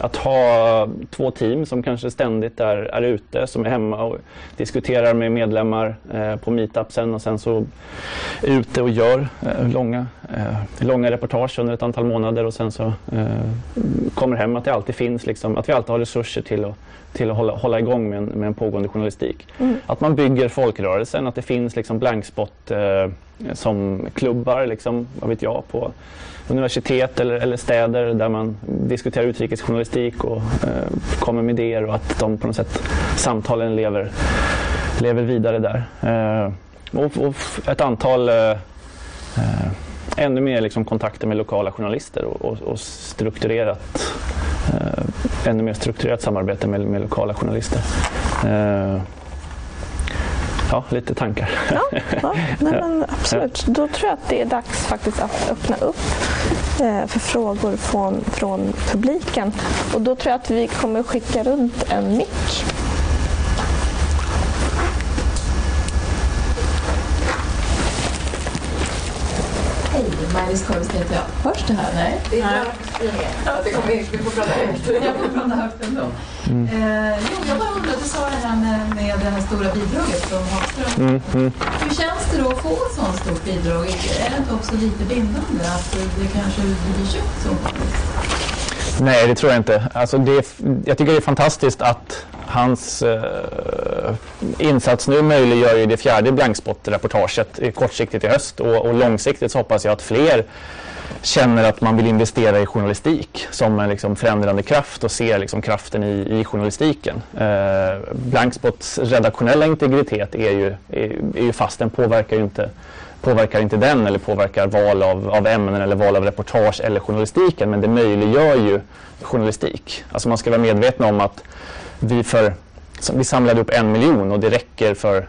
Att ha två team som kanske ständigt är, är ute, som är hemma och diskuterar med medlemmar eh, på meetupsen och sen så är ute och gör eh, långa, eh, långa reportage under ett antal månader och sen så eh, kommer hem. Att det alltid finns, liksom, att vi alltid har resurser till att till att hålla, hålla igång med en, med en pågående journalistik. Mm. Att man bygger folkrörelsen, att det finns liksom blankspot eh, som klubbar, liksom, vad vet jag, på universitet eller, eller städer där man diskuterar utrikesjournalistik och eh, kommer med idéer och att de på något sätt, samtalen lever, lever vidare där. Eh, och, och, ett antal eh, eh ännu mer liksom kontakter med lokala journalister och, och, och strukturerat eh, ännu mer strukturerat samarbete med, med lokala journalister. Eh, ja, lite tankar. Ja, ja *laughs* nej, men absolut. Då tror jag att det är dags faktiskt att öppna upp eh, för frågor från, från publiken. Och då tror jag att vi kommer skicka runt en mick Maj-Lis Korvsten heter jag. Hörs det här? Nej? Det är Nej. Ja, det kommer, vi får prata högt. Jag får prata högt ändå. Mm. Eh, jo, jag bara undrar, du sa det här med, med det här stora bidraget från Hagström. Mm, mm. Hur känns det då att få ett sådant stort bidrag? Är det inte också lite bindande att det kanske blir köpt så? Nej, det tror jag inte. Alltså det, jag tycker det är fantastiskt att hans eh, insats nu möjliggör ju det fjärde blankspot-reportaget kortsiktigt i höst och, och, långsiktigt så hoppas jag att fler känner att man vill investera i journalistik som en liksom förändrande kraft och ser liksom kraften i, i journalistiken. Eh, Blankspots redaktionella integritet är ju, är, är ju fast, den påverkar ju inte påverkar inte den eller påverkar val av, av ämnen eller val av reportage eller journalistiken men det möjliggör ju journalistik. Alltså man ska vara medveten om att vi för vi samlade upp en miljon och det räcker för,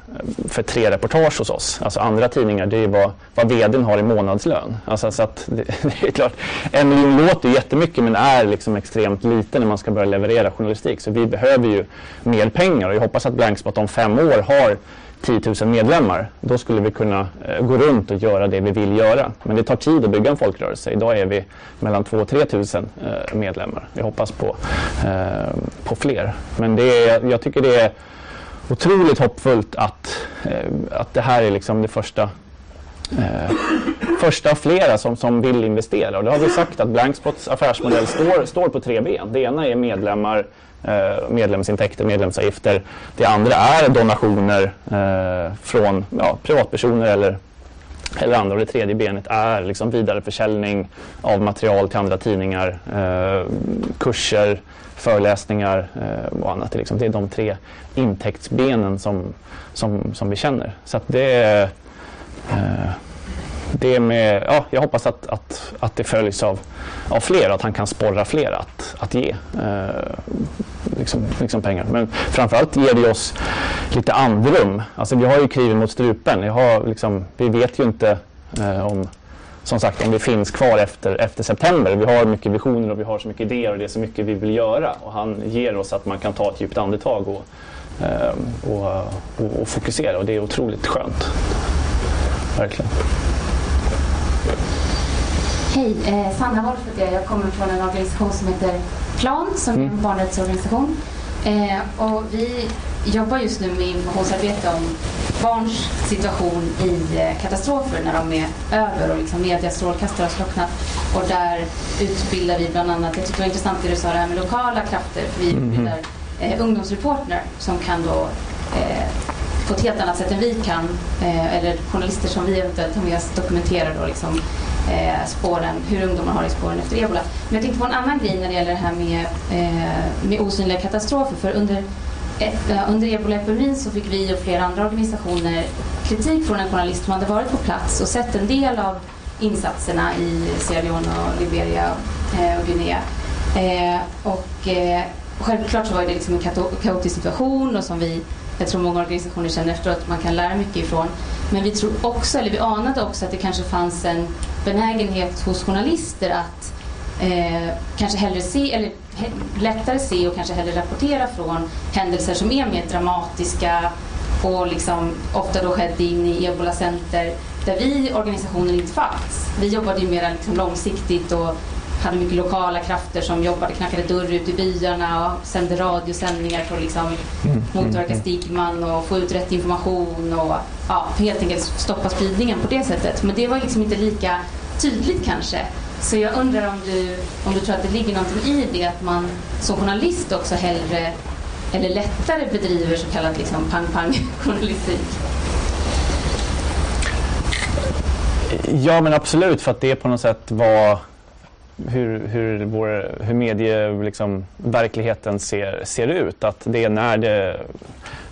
för tre reportage hos oss. Alltså andra tidningar, det är vad, vad vdn har i månadslön. Alltså, så att det, *laughs* det, är klart, en miljon låter jättemycket men är liksom extremt lite när man ska börja leverera journalistik. Så vi behöver ju mer pengar och jag hoppas att Blankspot om fem år har 10 000 medlemmar, då skulle vi kunna eh, gå runt och göra det vi vill göra. Men det tar tid att bygga en folkrörelse. Idag är vi mellan 2 000 och 3 000 eh, medlemmar. Vi hoppas på, eh, på fler. Men det är, jag tycker det är otroligt hoppfullt att, eh, att det här är liksom det första eh, första av flera som, som vill investera. Och det har vi sagt att Blankspots affärsmodell står, står på tre ben. Det ena är medlemmar, Eh, medlemsintäkter, medlemsavgifter. Det andra är donationer eh, från ja, privatpersoner eller eller andra. Och det tredje benet är liksom vidareförsäljning av material till andra tidningar, eh, kurser, föreläsningar eh, och annat. Liksom. Det är de tre intäktsbenen som, som, som vi känner. Så att det är eh, det med, ja, jag hoppas att, att, att det följs av, av fler, att han kan sporra fler att, att ge eh, liksom, liksom pengar. Men framförallt ger det oss lite andrum. Alltså, vi har ju kniven mot strupen. Jag har, liksom, vi vet ju inte eh, om som sagt, om vi finns kvar efter, efter september. Vi har mycket visioner och vi har så mycket idéer och det är så mycket vi vill göra. Och han ger oss att man kan ta ett djupt andetag och, eh, och, och, och fokusera och det är otroligt skönt. Verkligen. Hej, eh, Sanna Wolf heter jag. Jag kommer från en organisation som heter Plan som är en Mm. barnrättsorganisation. Eh, och vi jobbar just nu med informationsarbete om barns situation i eh, katastrofer när de är över och liksom medias strålkastare har slocknat. Och där utbildar vi bland annat, jag tyckte det var intressant det du sa det här med lokala krafter, för vi utbildar eh, ungdomsreportrar som kan då eh, på ett helt annat sätt än vi kan, eh, eller journalister som vi eventuellt har med oss, dokumenterar då liksom, eh, spåren, hur ungdomar har det i spåren efter ebola. Men jag tänkte på en annan grej när det gäller det här med, eh, med osynliga katastrofer. För under, eh, under ebolaepidemin så fick vi och flera andra organisationer kritik från en journalist som hade varit på plats och sett en del av insatserna i Sierra Leone och Liberia eh, och Guinea. Eh, och eh, självklart så var det liksom en kaotisk situation och som vi, jag tror många organisationer känner efteråt att man kan lära mycket ifrån. Men vi tror också, eller vi anade också att det kanske fanns en benägenhet hos journalister att eh, kanske hellre se, eller he- lättare se och kanske hellre rapportera från händelser som är mer dramatiska och liksom ofta då skedde in i ebolacenter där vi organisationen inte fanns. Vi jobbade ju mer liksom långsiktigt och hade mycket lokala krafter som jobbade, knackade dörr ut i byarna och sände radiosändningar för att liksom motverka stigman och få ut rätt information och ja, helt enkelt stoppa spridningen på det sättet. Men det var liksom inte lika tydligt kanske. Så jag undrar om du, om du tror att det ligger någonting i det att man som journalist också hellre eller lättare bedriver så kallad liksom pang-pang-journalistik. *laughs* Ja men absolut för att det på något sätt var hur, hur, vår, hur medie, liksom, verkligheten ser, ser ut. Att det är när, det,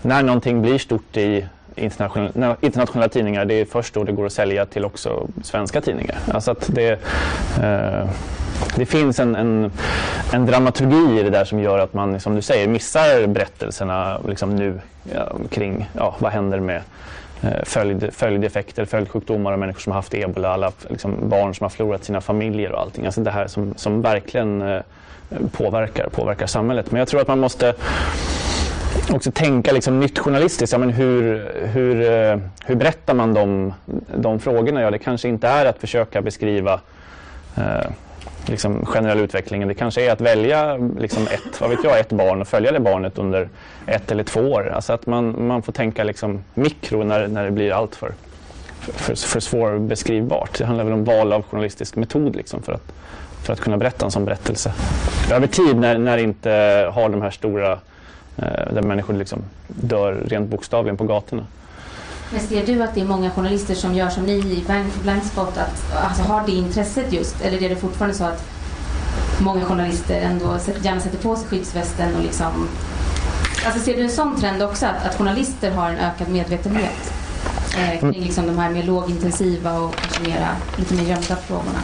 när någonting blir stort i internationella, internationella tidningar, det är först då det går att sälja till också svenska tidningar. Alltså att det, eh, det finns en, en, en dramaturgi i det där som gör att man, som du säger, missar berättelserna liksom nu ja, kring ja, vad händer med Eh, följd, följdeffekter, följdsjukdomar och människor som har haft ebola, alla liksom, barn som har förlorat sina familjer och allting. Alltså det här som, som verkligen eh, påverkar, påverkar samhället. Men jag tror att man måste också tänka liksom nytt journalistiskt. Ja, men hur, hur, eh, hur berättar man de, de frågorna? Ja, det kanske inte är att försöka beskriva eh, liksom generell utvecklingen. Det kanske är att välja liksom ett, vad vet jag, ett barn och följa det barnet under ett eller två år. Alltså att man, man får tänka liksom mikro när, när det blir allt för, för, för svårbeskrivbart. Det handlar väl om val av journalistisk metod liksom för, att, för att kunna berätta en sån berättelse. Över tid när, när det inte har de här stora eh, där människor liksom dör rent bokstavligen på gatorna. Men ser du att det är många journalister som gör som ni i Blank- Blankspot, att alltså, har det intresset just? Eller är det fortfarande så att många journalister ändå gärna sätter på sig skyddsvästen och liksom... Alltså ser du en sån trend också, att, att journalister har en ökad medvetenhet eh, kring liksom de här mer lågintensiva och kanske mera, lite mer gömda frågorna?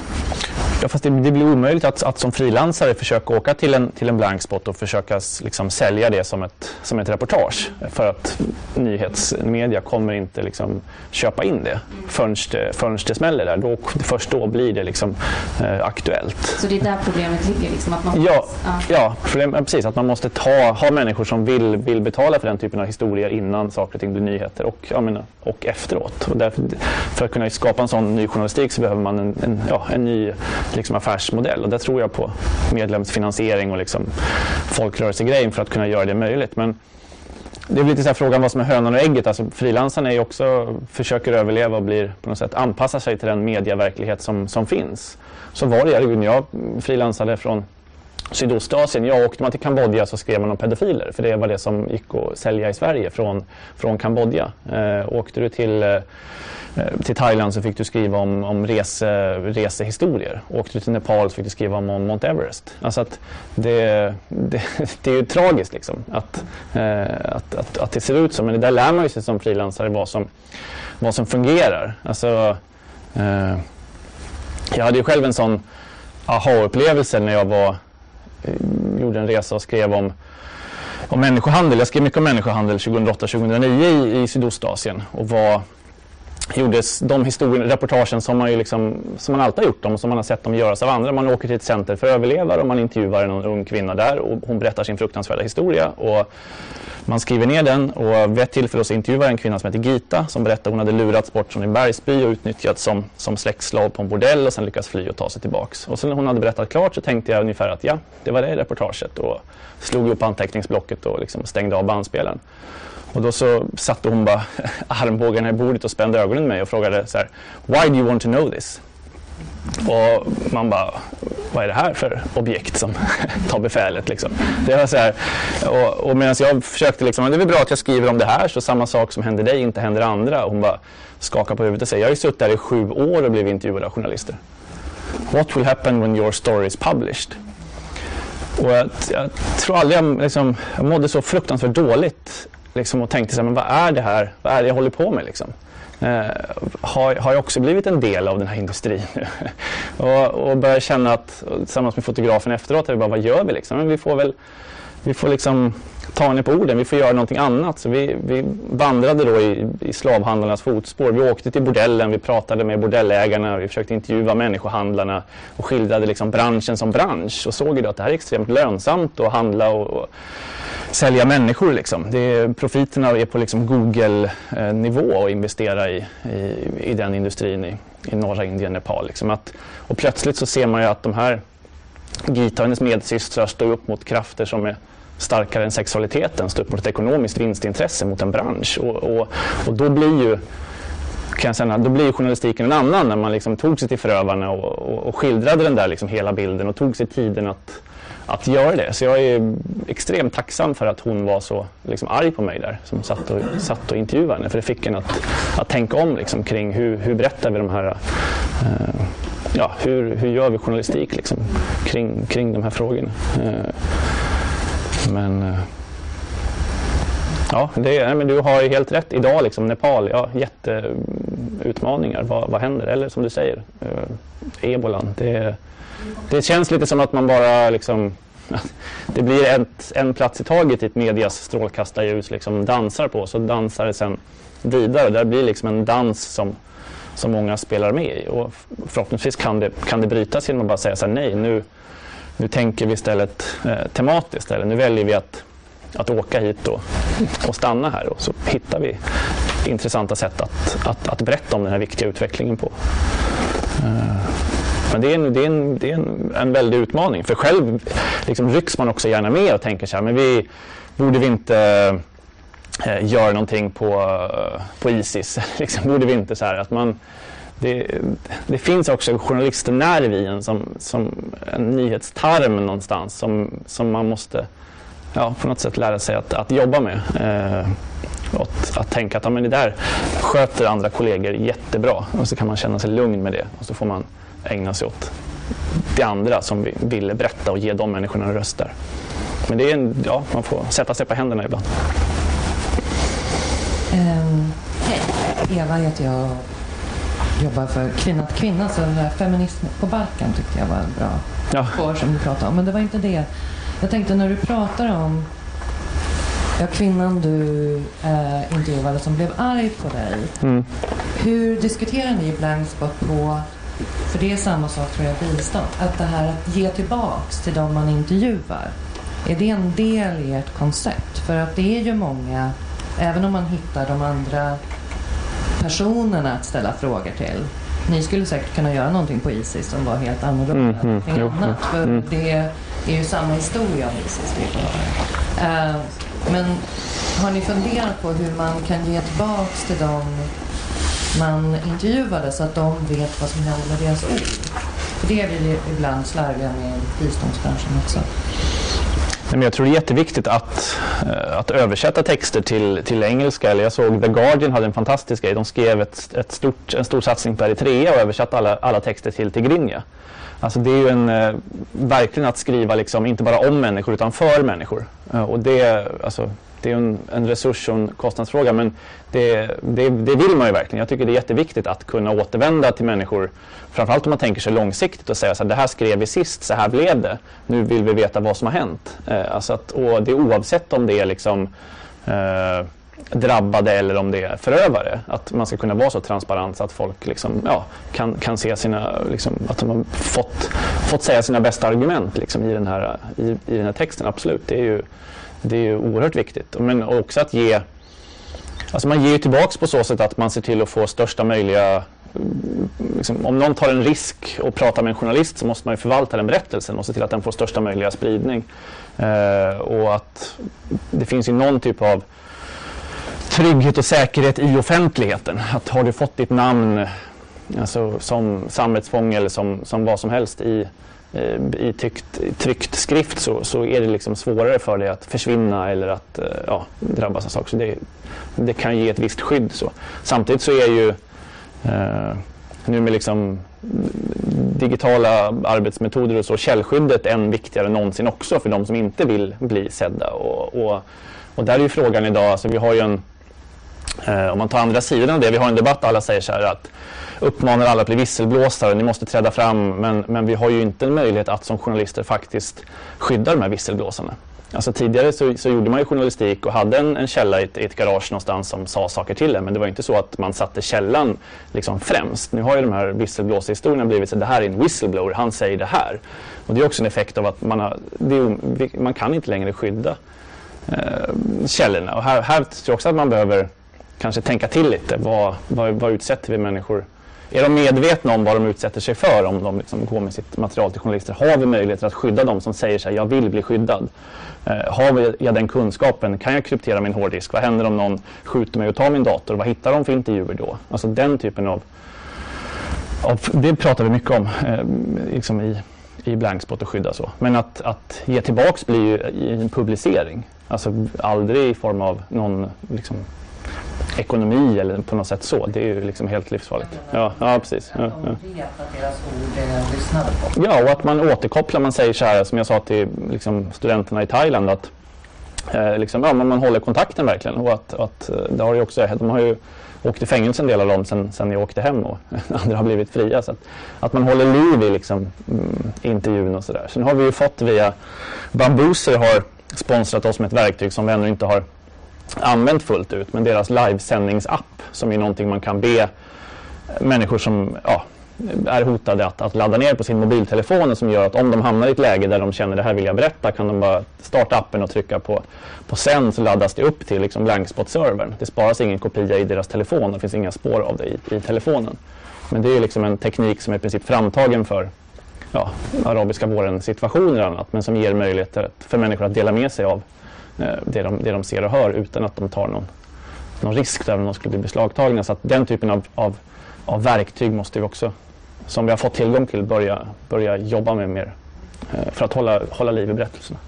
Ja, fast det, det blir omöjligt att, att som frilansare försöka åka till en, till en blankspot och försöka liksom, sälja det som ett, som ett reportage. För att nyhetsmedia kommer inte liksom, köpa in det förrän det, förrän det smäller där. Då, först då blir det liksom, eh, aktuellt. Så det är där problemet ligger, liksom, att man... Ja, ja problem, ja, precis. Att man måste ta, ha människor som vill, vill betala för den typen av historier innan saker och ting blir nyheter och, menar, och efteråt. Och därför, för att kunna skapa en sån ny journalistik så behöver man en, en, ja, en ny liksom, affärsmodell. Och där tror jag på medlemsfinansiering och liksom, folkrörelsegrejen för att kunna göra det möjligt. Men det är lite så här frågan vad som är hönan och ägget. Alltså, frilansarna är också, försöker överleva och blir på något sätt anpassa sig till den medieverklighet som, som finns. Så var det när jag frilansade från Sydostasien. Jag åkte man till Kambodja så skrev man om pedofiler för det var det som gick att sälja i Sverige från, från Kambodja. Eh, åkte du till, eh, Eh, till Thailand så fick du skriva om, om rese, resehistorier. Åkte du till Nepal så fick du skriva om, om Mount Everest. Alltså att det, det, *laughs* det är ju tragiskt liksom att, eh, att, att, att, det ser ut så. Men det där lär man ju sig som frilansare vad som, vad som fungerar. Alltså, eh, jag hade ju själv en sån aha-upplevelse när jag var eh, gjorde en resa och skrev om, om människohandel. Jag skrev mycket om människohandel 2008-2009 i, i Sydostasien och var gjordes de historien, reportagen som man, ju liksom, som man alltid har gjort dem, och som man har sett dem göras av andra. Man åker till ett center för överlevare och man intervjuar en ung kvinna där och hon berättar sin fruktansvärda historia. Och man skriver ner den och vid ett tillfälle så intervjuar en kvinna som heter Gita som berättar att hon hade lurats bort från en bergsby och utnyttjats som, som släktslav på en bordell och sen lyckats fly och ta sig tillbaks. Och sen när hon hade berättat klart så tänkte jag ungefär att ja, det var det reportaget och slog upp anteckningsblocket och liksom stängde av bandspelaren. Och då så satte hon bara *laughs* armbågarna i bordet och spände ögonen med mig och frågade så här, Why do you want to know this? Och man bara, vad är det här för objekt som *laughs* tar befälet? Liksom. Det var så här, och, och medan jag försökte, liksom, det är väl bra att jag skriver om det här så samma sak som händer dig inte händer andra. Och hon bara skakar på huvudet och säger, jag har ju suttit där i sju år och blivit intervjuad av journalister. What will happen when your story is published? Och jag, jag tror aldrig jag, liksom, jag mådde så fruktansvärt dåligt liksom, och tänkte så här, men vad är det här? Vad är det jag håller på med? Liksom? Eh, har, har jag också blivit en del av den här industrin nu. *laughs* och, och började känna att, tillsammans med fotografen efteråt, vi bara, vad gör vi liksom? Men vi får väl vi får liksom ta henne på orden, vi får göra någonting annat. Så vi, vi vandrade då i, i slavhandlarnas fotspår. Vi åkte till bordellen, vi pratade med bordellägarna, vi försökte intervjua människohandlarna och skildrade liksom branschen som bransch och såg ju då att det här är extremt lönsamt att handla och, och sälja människor. Liksom. Det är, profiterna är på liksom Google-nivå att investera i, i, i, den industrin i, i norra Indien, Nepal. Liksom. Att, och plötsligt så ser man ju att de här Gita och hennes medsystrar står upp mot krafter som är starkare än sexualiteten, står upp mot ett ekonomiskt vinstintresse mot en bransch. Och, och, och då blir ju kan jag säga, då blir journalistiken en annan när man liksom tog sig till förövarna och, och, och skildrade den där liksom hela bilden och tog sig tiden att att göra det. Så jag är extremt tacksam för att hon var så liksom, arg på mig där som satt och, satt och intervjuade henne. För det fick en att, att tänka om liksom, kring hur, hur berättar vi de här uh, ja, hur, hur gör vi journalistik liksom, kring, kring de här frågorna. Uh, men eh, Ja, det, nej, men du har ju helt rätt. Idag, liksom, Nepal, ja, jätteutmaningar. Vad, vad händer? Eller som du säger, eh, ebolan. Det, det känns lite som att man bara liksom, *laughs* det blir ett, en plats i taget i ett medias strålkastarljus liksom dansar på, så dansar det sen vidare. Det blir liksom en dans som, som många spelar med i. Och förhoppningsvis kan det, kan det brytas genom att bara säga så här, nej, nu, nu tänker vi istället eh, tematiskt. Eller nu väljer vi att, att åka hit och, och stanna här och så hittar vi intressanta sätt att, att, att berätta om den här viktiga utvecklingen på. Eh, men det är en, det är en, det är en, en väldig utmaning. För själv liksom, rycks man också gärna med och tänker så här, men vi borde vi inte eh, göra någonting på, eh, på Isis? *laughs* liksom, borde vi inte så här att man det, det, finns också journalistnerv i en som, som en nyhetstarm någonstans som, som man måste ja, på något sätt lära sig att, att jobba med. Eh, att, att tänka att ja, men det där sköter andra kollegor jättebra och så kan man känna sig lugn med det och så får man ägna sig åt det andra som vi ville berätta och ge de människorna röster. Men det är en, ja, man får sätta sig på händerna ibland. Um, Hej, Eva heter jag jobbar för Kvinna till kvinna. Så feminism på Balkan tyckte jag var en bra ja. spår som du pratade om. Men det var inte det. Jag tänkte när du pratar om ja, kvinnan du eh, intervjuade som blev arg på dig. Mm. Hur diskuterar ni ibland på för det är samma sak tror jag bistånd. Att det här att ge tillbaks till de man intervjuar. Är det en del i ert koncept? För att det är ju många, även om man hittar de andra personerna att ställa frågor till. Ni skulle säkert kunna göra någonting på Isis som var helt annorlunda. Mm, mm, annat, för mm. det är ju samma historia om Isis vi får höra. Uh, men har ni funderat på hur man kan ge tillbaks till dem man intervjuade så att de vet vad som händer med deras ord? För det är vi ibland slarviga med i biståndsbranschen också jag tror det är jätteviktigt att, eh, att översätta texter till, till engelska. jag såg The Guardian hade en fantastisk grej. De skrev ett, ett stort, en stor satsning på Eritrea och översatte alla, alla texter till tigrinja. Alltså det är ju en, eh, verkligen att skriva liksom, inte bara om människor utan för människor. Eh, och det, alltså, det är en, en resurs och en kostnadsfråga men det, det, det, vill man ju verkligen. Jag tycker det är jätteviktigt att kunna återvända till människor. Framförallt om man tänker sig långsiktigt och säga här, det här skrev vi sist, så här blev det. Nu vill vi veta vad som har hänt. Eh, alltså att, och det är oavsett om det är liksom eh, drabbade eller om det är förövare. Att man ska kunna vara så transparent så att folk liksom, ja, kan, kan se sina, liksom, att de har fått, fått säga sina bästa argument liksom, i, den här, i, i den här texten. Absolut, det är ju, det är ju oerhört viktigt. Men också att ge Alltså man ger tillbaks på så sätt att man ser till att få största möjliga liksom, om någon tar en risk och pratar med en journalist så måste man ju förvalta den berättelsen och se till att den får största möjliga spridning. Eh, och att det finns ju någon typ av trygghet och säkerhet i offentligheten. Att har du fått ditt namn alltså, som samvetsfånge eller som, som vad som helst i, Eh, i tyckt, tryckt skrift så, så är det liksom svårare för dig att försvinna eller att eh, ja, drabbas av saker. Så det, det kan ge ett visst skydd. Så. Samtidigt så är ju eh, nu med liksom digitala arbetsmetoder och så källskyddet än viktigare än någonsin också för de som inte vill bli sedda. Och, och, och där är ju frågan idag, alltså vi har ju en Eh, om man tar andra sidan av det, vi har en debatt där alla säger så här att uppmanar alla att bli visselblåsare, ni måste träda fram, men, men vi har ju inte en möjlighet att som journalister faktiskt skydda de här visselblåsarna. Alltså tidigare så, så gjorde man ju journalistik och hade en, en källa i ett, i ett, garage någonstans som sa saker till en. Men det var inte så att man satte källan liksom främst. Nu har ju de här visselblåsarhistorierna blivit så att det här är en whistleblower, han säger det här. Och det är också en effekt av att man, har, är, man kan inte längre skydda eh, källorna. Och här, här tror jag också att man behöver kanske tänka till lite. Vad, vad, vad utsätter vi människor är de medvetna om vad de utsätter sig för om de liksom går med sitt material till journalister? Har vi möjligheter att skydda dem som säger sig jag vill bli skyddad? Eh, har jag den kunskapen? Kan jag kryptera min hårddisk? Vad händer om någon skjuter mig och tar min dator? Vad hittar de för intervjuer då? Alltså den typen av... av det pratar vi mycket om eh, liksom i, i Blankspot och skydda så. Men att, att ge tillbaks blir ju i en publicering. Alltså aldrig i form av någon liksom, ekonomi eller på något sätt så. Det är ju liksom helt livsfarligt. Ja, ja precis. Ja, ja. ja, och att man återkopplar. Man säger så här som jag sa till liksom, studenterna i Thailand att eh, liksom, ja, man, man håller kontakten verkligen. Och att, att, eh, det har ju också, de har ju åkt i fängelse en del av dem sen, sen jag åkte hem och *laughs* andra har blivit fria. Så att, att man håller liv i liksom, mm, intervjun och sådär. Sen har vi ju fått via Bambuser har sponsrat oss med ett verktyg som vi ännu inte har använt fullt ut. Men deras livesändningsapp som är någonting man kan be människor som ja, är hotade att, att ladda ner på sin mobiltelefon som gör att om de hamnar i ett läge där de känner det här vill jag berätta kan de bara starta appen och trycka på, på sänd så laddas det upp till liksom Blankspot-servern. Det sparas ingen kopia i deras telefon, det finns inga spår av det i, i telefonen. Men det är liksom en teknik som är i princip framtagen för ja, arabiska våren situationer och annat men som ger möjligheter för människor att dela med sig av Eh, det de, det de ser och hör utan att de tar någon, någon risk där om de skulle bli beslagtagna. Så att den typen av, av, av verktyg måste vi också, som vi har fått tillgång till, börja, börja jobba med mer eh, för att hålla, hålla liv i berättelserna.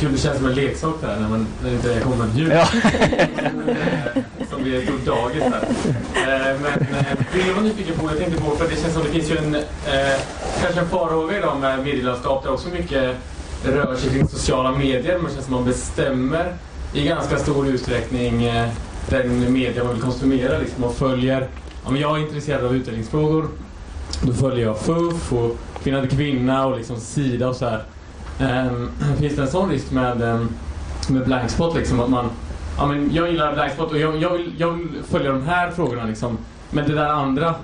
Kul, det känns som en leksak där när, man, när det inte kommer ljud. Ja. *laughs* som vid ett stort dagis där. Eh, men eh, det jag var nyfiken på, jag tänkte på, för det känns som det finns ju en, eh, kanske en farhåga idag med medielandskap där också mycket rör sig kring sociala medier. Man känns som man bestämmer i ganska stor utsträckning den media man vill konsumera. Liksom, och följer, om jag är intresserad av utvecklingsfrågor, då följer jag FUF och Kvinna till kvinna och liksom Sida och så här. Um, *clears throat* finns det en sån risk med, um, med blankspot liksom att man ja, men jag gillar blankspot och jag, jag, vill, jag vill följa de här frågorna liksom. Men det där andra uh,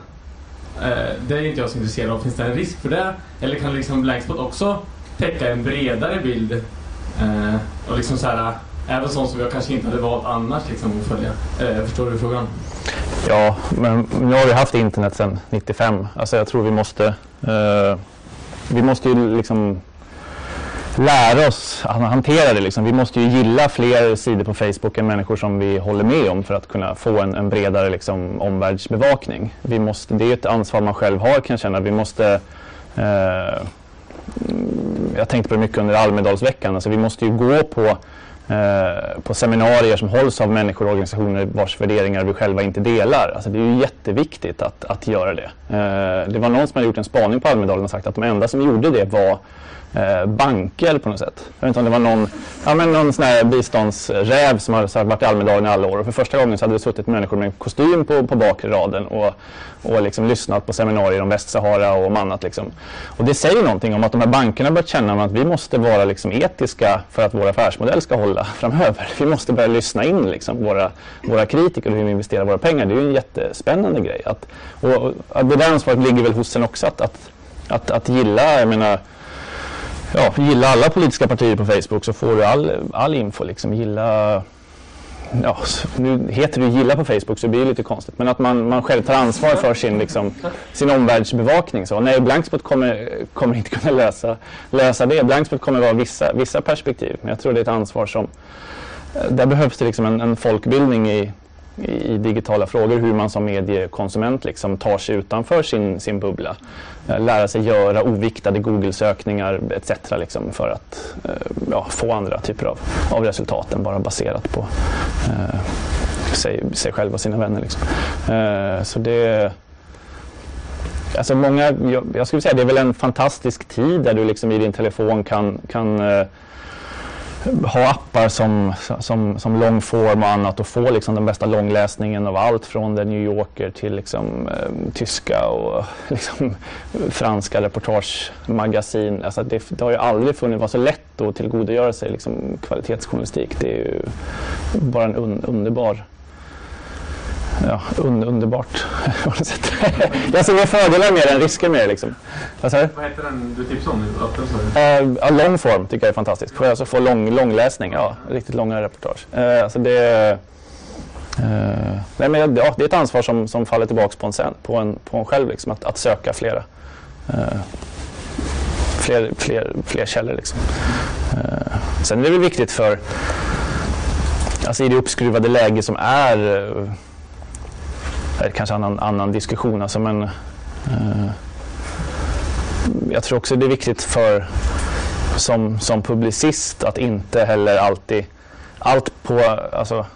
det är inte jag så intresserad av. Finns det en risk för det? Eller kan liksom blankspot också täcka en bredare bild uh, och liksom så här Även sånt som jag kanske inte hade valt annars liksom, att följa. Eh, förstår du frågan? Ja, men nu har vi haft internet sedan 95. Alltså jag tror vi måste... Eh, vi måste ju liksom lära oss att hantera det. Liksom. Vi måste ju gilla fler sidor på Facebook än människor som vi håller med om för att kunna få en, en bredare liksom, omvärldsbevakning. Vi måste, det är ett ansvar man själv har kan jag känna. Vi måste... Eh, jag tänkte på det mycket under Almedalsveckan. Alltså vi måste ju gå på Eh, på seminarier som hålls av människor och organisationer vars värderingar vi själva inte delar. Alltså det är ju jätteviktigt att, att göra det. Eh, det var någon som hade gjort en spaning på Almedalen och sagt att de enda som gjorde det var eh, banker på något sätt. Jag vet inte om det var någon, ja, men någon sån här biståndsräv som har varit i Almedalen i alla år och för första gången så hade det suttit människor med kostym på, på bakre raden och, och liksom lyssnat på seminarier om Västsahara och om annat. Liksom. Och det säger någonting om att de här bankerna börjat känna att vi måste vara liksom etiska för att vår affärsmodell ska hålla *laughs* framöver. Vi måste börja lyssna in liksom våra, våra kritiker och hur vi investerar våra pengar. Det är ju en jättespännande grej. Att, och, och det där ansvaret ligger väl hos en också att, att, att, att gilla, jag menar ja, gilla alla politiska partier på Facebook så får du all, all info. Liksom. Gilla, ja, nu heter det ju gilla på Facebook så det blir lite konstigt. Men att man, man själv tar ansvar för sin, liksom, sin omvärldsbevakning. Så, nej, Blankspot kommer, kommer inte kunna lösa, lösa det. Blankspot kommer vara vissa, vissa perspektiv. Men jag tror det är ett ansvar som... Där behövs det liksom en, en folkbildning i, i digitala frågor, hur man som mediekonsument liksom tar sig utanför sin, sin bubbla. Eh, lära sig göra oviktade Google-sökningar etc. Liksom för att eh, ja, få andra typer av, av resultat än bara baserat på eh, sig, sig själv och sina vänner. Liksom. Eh, så det Alltså många, jag, jag skulle säga det är väl en fantastisk tid där du liksom i din telefon kan, kan eh, ha appar som, som, som långform och annat och få liksom den bästa långläsningen av allt från The New Yorker till liksom, eh, tyska och *laughs* liksom, franska reportagemagasin. Alltså det, det har ju aldrig funnits, var så lätt att tillgodogöra sig liksom, kvalitetsjournalistik. Det är ju bara en un, underbar ja, un underbart. *laughs* jag ser mer fördelar med än risker med det. Liksom. Vad, Vad heter den du tipsade om? Uh, uh, longform tycker jag är fantastiskt. Får alltså få lång, långläsning, ja, riktigt långa reportage. Uh, alltså det, uh, nej, men, ja, det är ett ansvar som, som faller tillbaka på en, sen, på en, på en själv, liksom, att, att söka flera. Uh, fler, fler, fler källor. Liksom. Uh, sen är det väl viktigt för, alltså i det uppskruvade läge som är det är kanske en annan, annan diskussion. Alltså, men, eh, jag tror också det är viktigt för som, som publicist att inte heller alltid allt på alltså,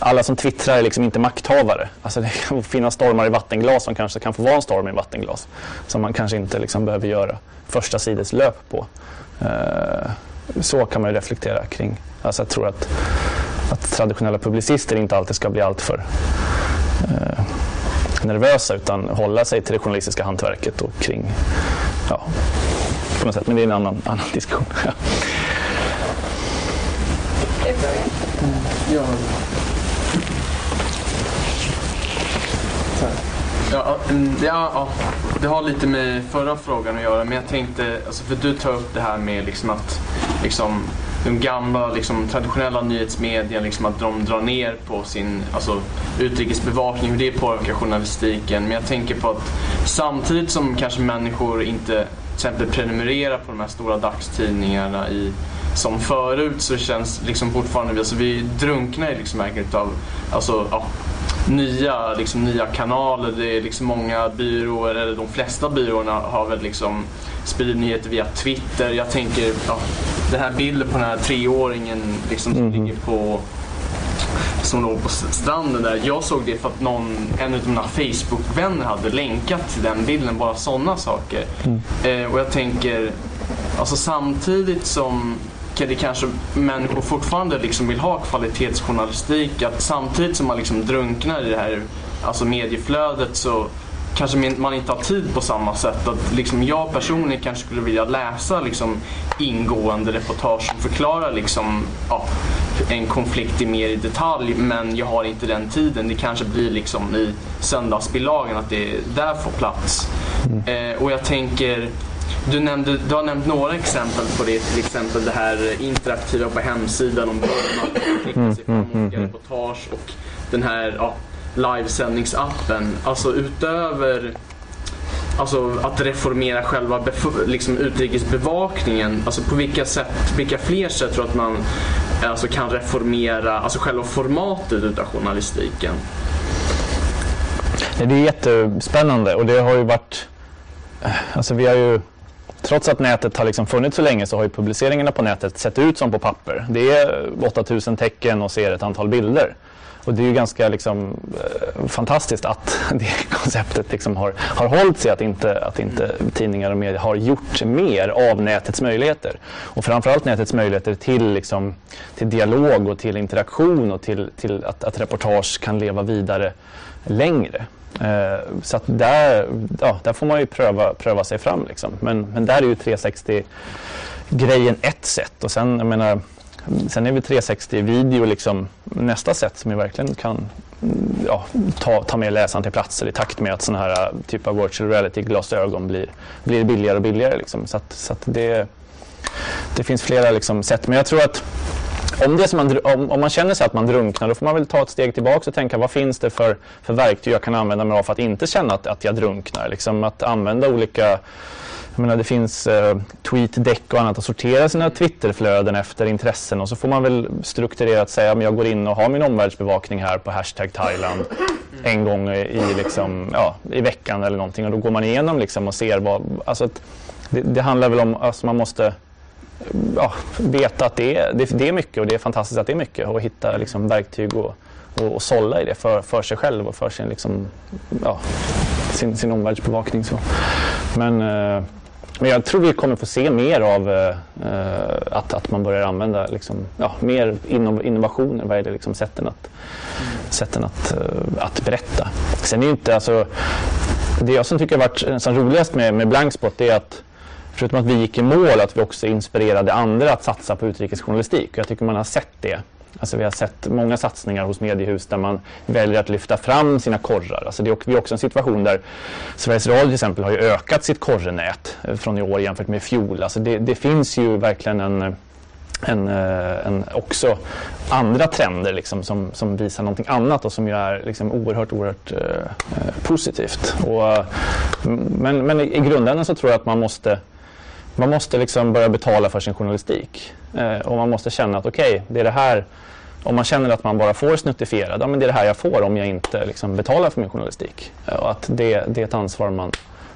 alla som twittrar är liksom inte makthavare. Alltså det kan finnas stormar i vattenglas som kanske kan få vara en storm i vattenglas. Som man kanske inte liksom behöver göra första sides löp på. Eh, så kan man ju reflektera kring. Alltså jag tror att, att traditionella publicister inte alltid ska bli alltför Eh, nervösa utan hålla sig till det journalistiska hantverket och kring, ja, på något sätt. Men det är en annan, annan diskussion. *laughs* ja. Ja, mm, ja, ja, det har lite med förra frågan att göra men jag tänkte, alltså för du tar upp det här med liksom att liksom, de gamla liksom, traditionella nyhetsmedierna, liksom, att de drar ner på sin alltså, utrikesbevakning, hur det påverkar journalistiken. Men jag tänker på att samtidigt som kanske människor inte till exempel prenumererar på de här stora dagstidningarna i, som förut så känns liksom fortfarande, alltså vi drunknar i liksom av alltså, ja, nya, liksom, nya kanaler. Det är liksom många byråer, eller de flesta byråerna har väl liksom sprider nyheter via Twitter. Jag tänker, ja, den här bilden på den här treåringen liksom, som mm. ligger på som låg på stranden där. Jag såg det för att någon, en av mina Facebook-vänner hade länkat till den bilden. Bara sådana saker. Mm. Eh, och jag tänker, alltså samtidigt som det kanske människor fortfarande liksom vill ha kvalitetsjournalistik. Att samtidigt som man liksom drunknar i det här alltså medieflödet så kanske man inte har tid på samma sätt. Att liksom jag personligen kanske skulle vilja läsa liksom ingående reportage som förklarar liksom, ja, en konflikt i mer i detalj men jag har inte den tiden. Det kanske blir liksom i söndagsbilagan att det där får plats. Mm. Eh, och jag tänker du, nämnde, du har nämnt några exempel på det, till exempel det här interaktiva på hemsidan om klickar sig fram olika reportage och den här ja, livesändningsappen. Alltså utöver alltså, att reformera själva liksom, utrikesbevakningen, alltså på vilka, sätt, vilka fler sätt tror du att man alltså, kan reformera alltså, själva formatet utav journalistiken? Det är jättespännande och det har ju varit, alltså vi har ju Trots att nätet har liksom funnits så länge så har ju publiceringarna på nätet sett ut som på papper. Det är 8000 tecken och ser ett antal bilder. Och det är ju ganska liksom, eh, fantastiskt att *laughs* det konceptet liksom har, har hållit sig, att inte, att inte tidningar och medier har gjort mer av nätets möjligheter. Och framförallt nätets möjligheter till, liksom, till dialog och till interaktion och till, till att, att reportage kan leva vidare längre. Eh, så att där, ja, där får man ju pröva, pröva sig fram. Liksom. Men, men där är ju 360-grejen ett sätt. Och sen, jag menar, sen är vi 360-video liksom nästa sätt som vi verkligen kan ja, ta, ta med läsaren till platser i takt med att sådana här typ av virtual reality-glasögon blir, blir billigare och billigare. Liksom. Så, att, så att det, det finns flera liksom, sätt. Men jag tror att om, det man, om, om, man känner sig att man drunknar då får man väl ta ett steg tillbaka och tänka vad finns det för, för verktyg jag kan använda mig av för att inte känna att, att jag drunknar. Liksom att använda olika jag menar, det finns eh, TweetDeck och annat att sortera sina Twitterflöden efter intressen och så får man väl strukturerat säga att jag går in och har min omvärldsbevakning här på hashtag Thailand en gång i, liksom, ja, i veckan eller någonting och då går man igenom liksom och ser vad... Alltså det, det handlar väl om att alltså man måste ja, veta att det är, det, det, är mycket och det är fantastiskt att det är mycket och hitta liksom, verktyg och, och, och sålla i det för, för sig själv och för sin, liksom, ja, sin, sin omvärldsbevakning. Så. Men, eh, men jag tror vi kommer få se mer av eh, att, att man börjar använda liksom, ja, mer innovationer vad gäller liksom sätten att, mm. sätten att, eh, att berätta. Sen är inte, alltså, det jag som tycker har varit eh, som roligast med, med Blankspot är att förutom att vi gick i mål, att vi också inspirerade andra att satsa på utrikesjournalistik. Och jag tycker man har sett det. Alltså vi har sett många satsningar hos mediehus där man väljer att lyfta fram sina korrar. Alltså det är också en situation där Sveriges Radio till exempel har ju ökat sitt korrenät eh, från i år jämfört med i fjol. Alltså det, det finns ju verkligen en en, eh, en, också andra trender liksom, som, som visar någonting annat och som ju är liksom, oerhört, oerhört eh, eh positivt. Och, mm, men, men i, i grunden så tror jag att man måste man måste liksom börja betala för sin journalistik. Eh, och man måste känna att okej, okay, det är det här. Om man känner att man bara får snuttifierad, ja men det är det här jag får om jag inte liksom betalar för min journalistik. Eh, och att det, det är ett ansvar man,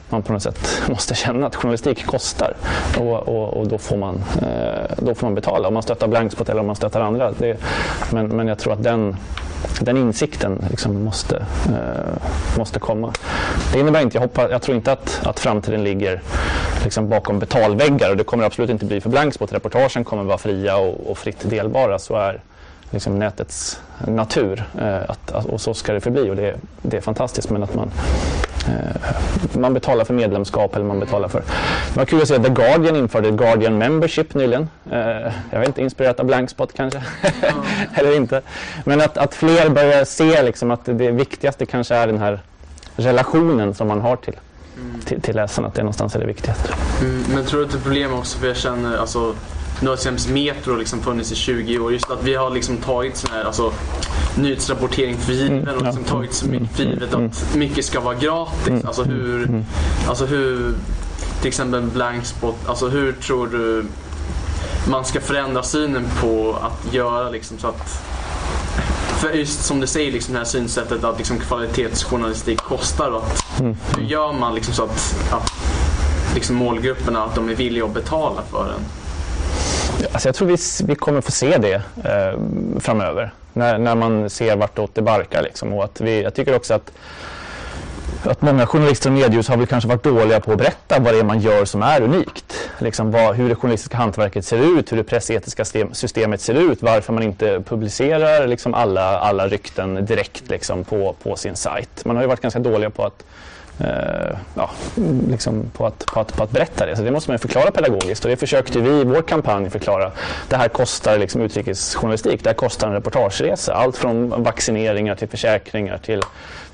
man på något sätt *laughs* måste känna att journalistik kostar. Och, och, och då, får man, eh, då får man betala. Om man stöttar Blankspot eller om man stöttar andra. Det, men, men jag tror att den, den insikten liksom måste, eh, måste komma. Det innebär inte, jag, hoppas, jag tror inte att, att framtiden ligger liksom bakom betalväggar och det kommer absolut inte bli för Blankspot. Reportagen kommer vara fria och, och fritt delbara. Så är liksom nätets natur eh, att, och så ska det förbli och det, det är fantastiskt men att man man betalar för medlemskap eller man betalar för... Det var kul att se att The Guardian införde Guardian Membership nyligen. Eh, jag vet inte, inspirerat av Blankspot kanske? *laughs* eller inte. Men att, att fler börjar se liksom att det viktigaste kanske är den här relationen som man har till, mm. till, till läsarna. Att det någonstans är det viktigaste. Mm, men tror du att det är problem också? För jag känner alltså exempelvis Metro liksom funnits i 20 år. Just att vi har liksom tagit sån här, alltså, nyhetsrapportering för given mm, och liksom ja. tagit så mycket för givet att mm. mycket ska vara gratis. Mm, alltså hur, alltså hur till exempel Blankspot, alltså hur tror du man ska förändra synen på att göra liksom så att för just som du säger, liksom det här synsättet att liksom kvalitetsjournalistik kostar. Och att, mm. Hur gör man liksom så att, att liksom målgrupperna att de är villiga att betala för den? Alltså jag tror vi, vi kommer få se det eh, framöver. När, när man ser vartåt det barkar. Liksom. Och att vi, jag tycker också att, att många journalister och mediehus har väl kanske varit dåliga på att berätta vad det är man gör som är unikt. Liksom vad, hur det journalistiska hantverket ser ut, hur det pressetiska systemet ser ut, varför man inte publicerar liksom alla, alla rykten direkt liksom på, på sin sajt. Man har ju varit ganska dåliga på att eh, ja, liksom på, att, på, att, på att berätta det. Så det måste man förklara pedagogiskt och det försökte vi i vår kampanj förklara. Det här kostar liksom utrikesjournalistik, det här kostar en reportageresa. Allt från vaccineringar till försäkringar till,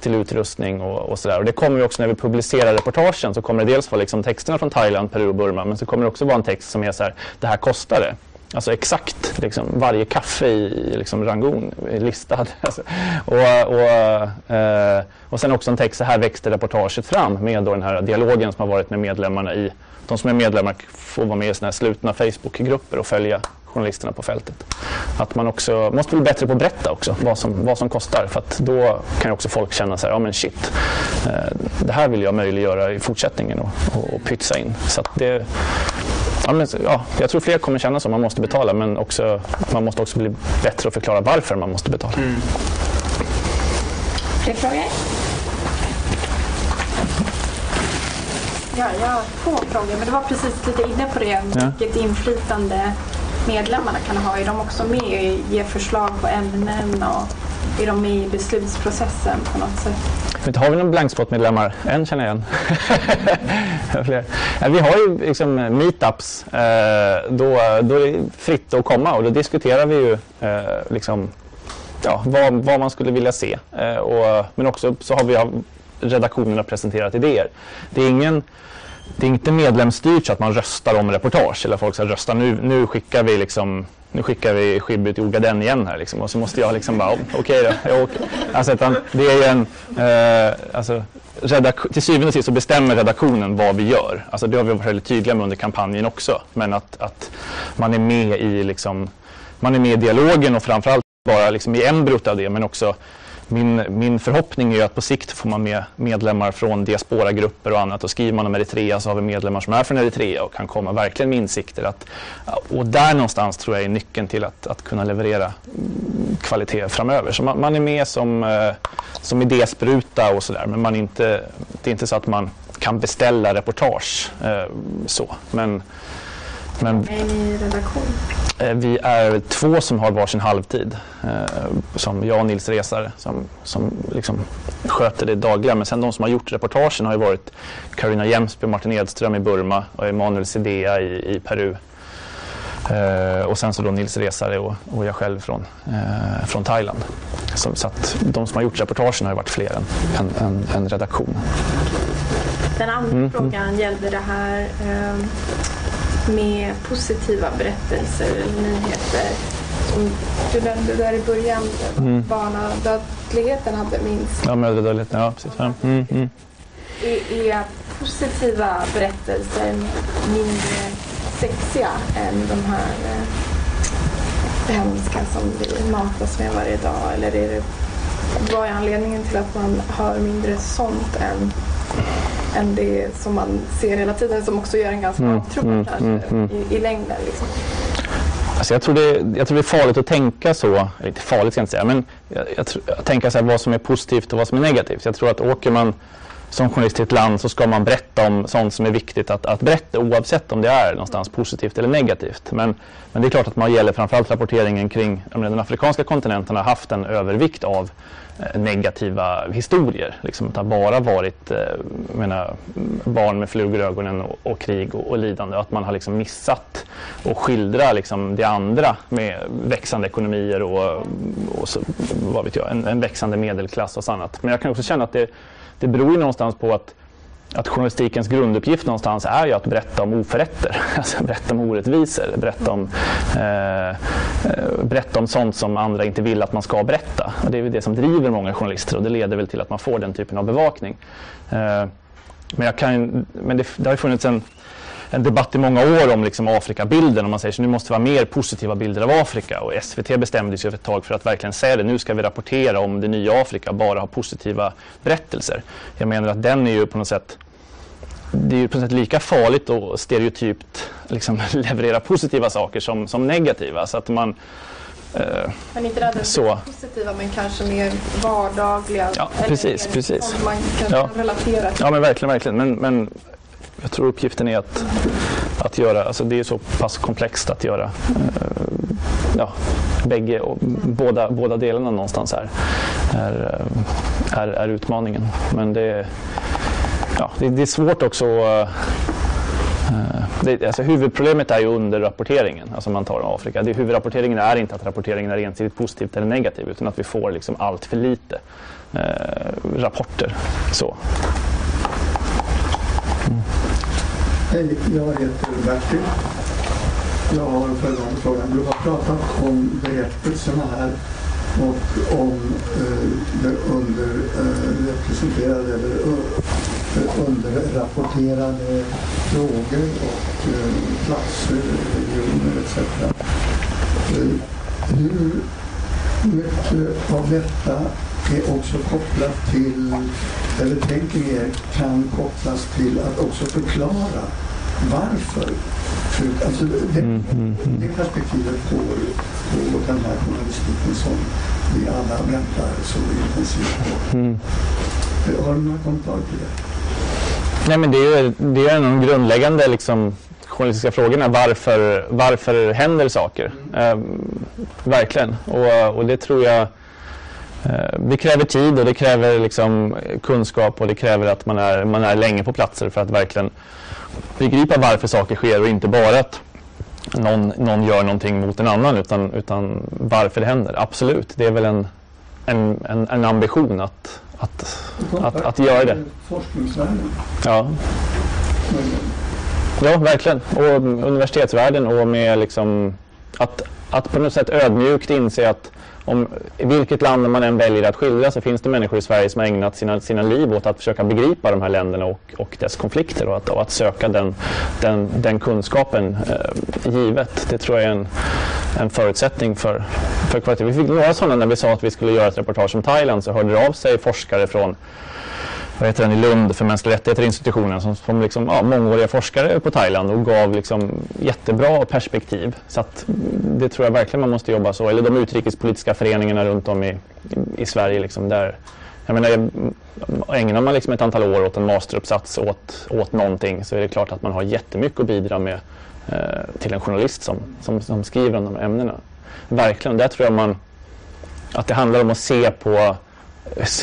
till utrustning och, och sådär. Och det kommer ju också när vi publicerar reportagen så kommer det dels vara liksom texterna från Thailand, Peru och Burma men så kommer det också vara en text som är så här, det här kostar det. Alltså exakt liksom, varje kaffe i liksom, Rangoon är listad. *laughs* Alltså, och, och, eh, och sen också en text, så här växte reportaget fram med då den här dialogen som har varit med medlemmarna i, de som är medlemmar får vara med i såna här slutna Facebookgrupper och följa journalisterna på fältet. Att man också måste bli bättre på att berätta också vad som, vad som kostar för att då kan ju också folk känna så här, ja men shit, eh, det här vill jag möjliggöra i fortsättningen och, och, och pytsa in. Så att det, Ja, men, ja, jag tror fler kommer känna så. Man måste betala men också, man måste också bli bättre att förklara varför man måste betala. Mm. Fler frågor? Ja, jag har två frågor, men det var precis lite inne på det. Ja. Vilket inflytande medlemmarna kan ha. Är de också med och ger förslag på ämnen och är de med i beslutsprocessen på något sätt? Men har vi någon blankspot-medlemmar? En känner jag igen. *laughs* vi har ju liksom meetups. Eh, då, då är det fritt att komma och då diskuterar vi ju eh, liksom, ja, vad, vad man skulle vilja se. Eh, och, men också så har vi redaktionerna presenterat idéer. Det är ingen det är inte medlemsstyrt så att man röstar om reportage eller folk ska rösta nu, nu skickar vi liksom nu skickar vi Skibby till Ogaden igen här liksom. och så måste jag liksom bara, okej okay då, jag åker. Alltså, utan det är ju en, eh, alltså, till syvende och sist så bestämmer redaktionen vad vi gör. Alltså det har vi varit väldigt tydliga med under kampanjen också. Men att, att man är med i liksom, man är med i dialogen och framförallt bara liksom i embryot av det men också min, min förhoppning är att på sikt får man med medlemmar från diasporagrupper och annat och skriver man om Eritrea så har vi medlemmar som är från Eritrea och kan komma verkligen med insikter. Att, och där någonstans tror jag är nyckeln till att, att kunna leverera kvalitet framöver. Så man, man är med som, eh, som idéspruta och sådär men man inte, det är inte så att man kan beställa reportage. Eh, så. Men, men, är ni redaktion? Eh, vi är två som har varsin halvtid. Eh, som jag och Nils Resare som, som liksom sköter det dagliga. Men sen de som har gjort reportagen har ju varit Karina Jemsby, Martin Edström i Burma och Emanuel Sidea i, i Peru. Uh, och sen så då Nils Resare och, och jag själv från, uh, från Thailand. Så, så, att de som har gjort reportagen har varit fler än, än, än, än redaktionen. Den andra mm. frågan gällde det här uh, med positiva berättelser eller nyheter. Som du nämnde där i början, mm. barnadödligheten hade minst. Ja, mödradödligheten, ja precis. Mm, mm. Är, är positiva berättelser mindre sexiga än de här eh, hemska som vi matas med varje dag? Eller är det, vad är anledningen till att man hör mindre sånt än än det som man ser hela tiden som också gör en ganska mm, avtrupp mm, mm, mm, i, i längden. Liksom. Alltså jag, tror det, jag tror det är farligt att tänka så, eller farligt ska jag inte säga, men jag, jag, jag tänker så här, vad som är positivt och vad som är negativt. Jag tror att åker man som journalist till ett land så ska man berätta om sånt som är viktigt att, att berätta oavsett om det är någonstans positivt eller negativt. Men, men det är klart att man gäller framförallt rapporteringen kring den afrikanska kontinenten har haft en övervikt av Eh, Eh, negativa historier. Liksom, det har bara varit eh, menar, barn med flugor i ögonen och, och krig och, och, lidande. Att man har liksom missat att skildra liksom, det andra med växande ekonomier och, och så, vad vet jag, en, en växande medelklass och annat. Men jag kan också känna att det, det beror ju någonstans på att att journalistikens grunduppgift någonstans är ju att berätta om oförrätter, *laughs* alltså berätta om orättvisor, berätta om, eh, berätta om sånt som andra inte vill att man ska berätta. Och det är väl det som driver många journalister och det leder väl till att man får den typen av bevakning. Eh, men, jag kan, men det, det har ju funnits en, en debatt i många år om liksom Afrikabilden. Om man säger så nu måste det vara mer positiva bilder av Afrika. Och SVT bestämde sig för ett tag för att verkligen säga det. Nu ska vi rapportera om det nya Afrika, bara ha positiva berättelser. Jag menar att den är ju på något sätt det är ju på något sätt lika farligt och stereotypt liksom, *laughs* leverera positiva saker som, som negativa. Så att man, eh, men inte nödvändigtvis positiva men kanske mer vardagliga. Ja, precis. precis. Man kan ja. relatera till. Ja, men verkligen. verkligen. Men, men jag tror uppgiften är att, att göra, alltså det är så pass komplext att göra eh, ja, bägge och båda, båda delarna någonstans här är, eh, är, är utmaningen. Men det ja, det, det, är svårt också eh, eh, det, alltså huvudproblemet är ju underrapporteringen, alltså man tar Afrika. Det, huvudrapporteringen är inte att rapporteringen är ensidigt positivt eller negativ utan att vi får liksom allt för lite eh, rapporter. Så. Mm. Hej, jag heter Bertil. Jag har en följande fråga. Du har pratat om berättelserna här och om eh, det underrepresenterade eh, eller uh, underrapporterade frågor och eh, platser, regioner etc. Eh, hur mycket av detta är också kopplat till, eller tänker ni er kan kopplas till att också förklara varför Alltså det, mm, mm, mm. det perspektivet på, på den här journalistiken som vi alla väntar så intensivt på. Mm. Har du några kommentarer till det? Nej, men det är ju det är en av de grundläggande liksom, journalistiska frågorna. Varför, varför händer saker? Mm. Eh, verkligen. Och, och det tror jag det kräver tid och det kräver liksom kunskap och det kräver att man är, man är länge på platser för att verkligen begripa varför saker sker och inte bara att någon, någon gör någonting mot en annan utan, utan varför det händer. Absolut, det är väl en, en, en, en ambition att, att, att, att, göra det. Ja. ja, verkligen. Och universitetsvärlden och med liksom att, att på något sätt ödmjukt inse att om i vilket land man än väljer att skildra så finns det människor i Sverige som har ägnat sina, sina liv åt att försöka begripa de här länderna och, och dess konflikter och att, och att söka den, den, den kunskapen eh, givet. Det tror jag är en, en förutsättning för, för kvalitet. Vi fick några sådana när vi sa att vi skulle göra ett reportage om Thailand så hörde det av sig forskare från vad heter den, i Lund för mänskliga rättigheter institutionen som, som liksom, ja, mångåriga forskare på Thailand och gav liksom jättebra perspektiv. Så att, det tror jag verkligen man måste jobba så. Eller de utrikespolitiska föreningarna runt om i, i Sverige. Liksom, där, jag menar, ägnar man liksom ett antal år åt en masteruppsats åt, åt någonting så är det klart att man har jättemycket att bidra med eh, till en journalist som, som, som skriver om de här ämnena. Verkligen, där tror jag man att det handlar om att se på